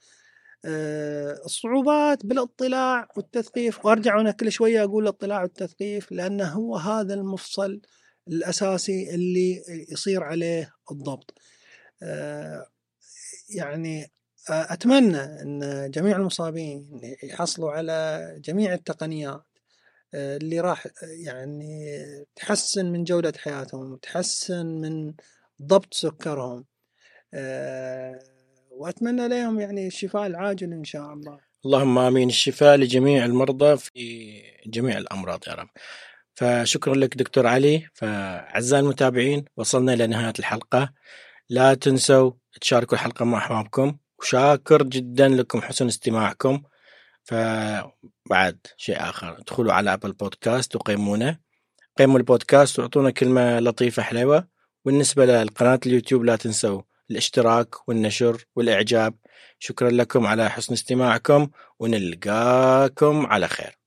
آه الصعوبات بالاطلاع والتثقيف وأرجع هنا كل شوية أقول الاطلاع والتثقيف لأنه هو هذا المفصل الأساسي اللي يصير عليه الضبط. آه يعني أتمنى إن جميع المصابين يحصلوا على جميع التقنيات اللي راح يعني تحسن من جودة حياتهم تحسن من ضبط سكرهم. آه، وأتمنى لهم يعني الشفاء العاجل إن شاء الله. اللهم آمين. الشفاء لجميع المرضى في جميع الأمراض يا رب. فشكرا لك دكتور علي. فأعزائي المتابعين وصلنا إلى نهاية الحلقة. لا تنسوا تشاركوا الحلقة مع أحبابكم. وشاكر جدا لكم حسن استماعكم. فبعد شيء آخر ادخلوا على أبل بودكاست وقيمونا. قيموا البودكاست واعطونا كلمة لطيفة حلوة بالنسبة للقناة اليوتيوب لا تنسوا الاشتراك والنشر والإعجاب. شكرا لكم على حسن استماعكم ونلقاكم على خير.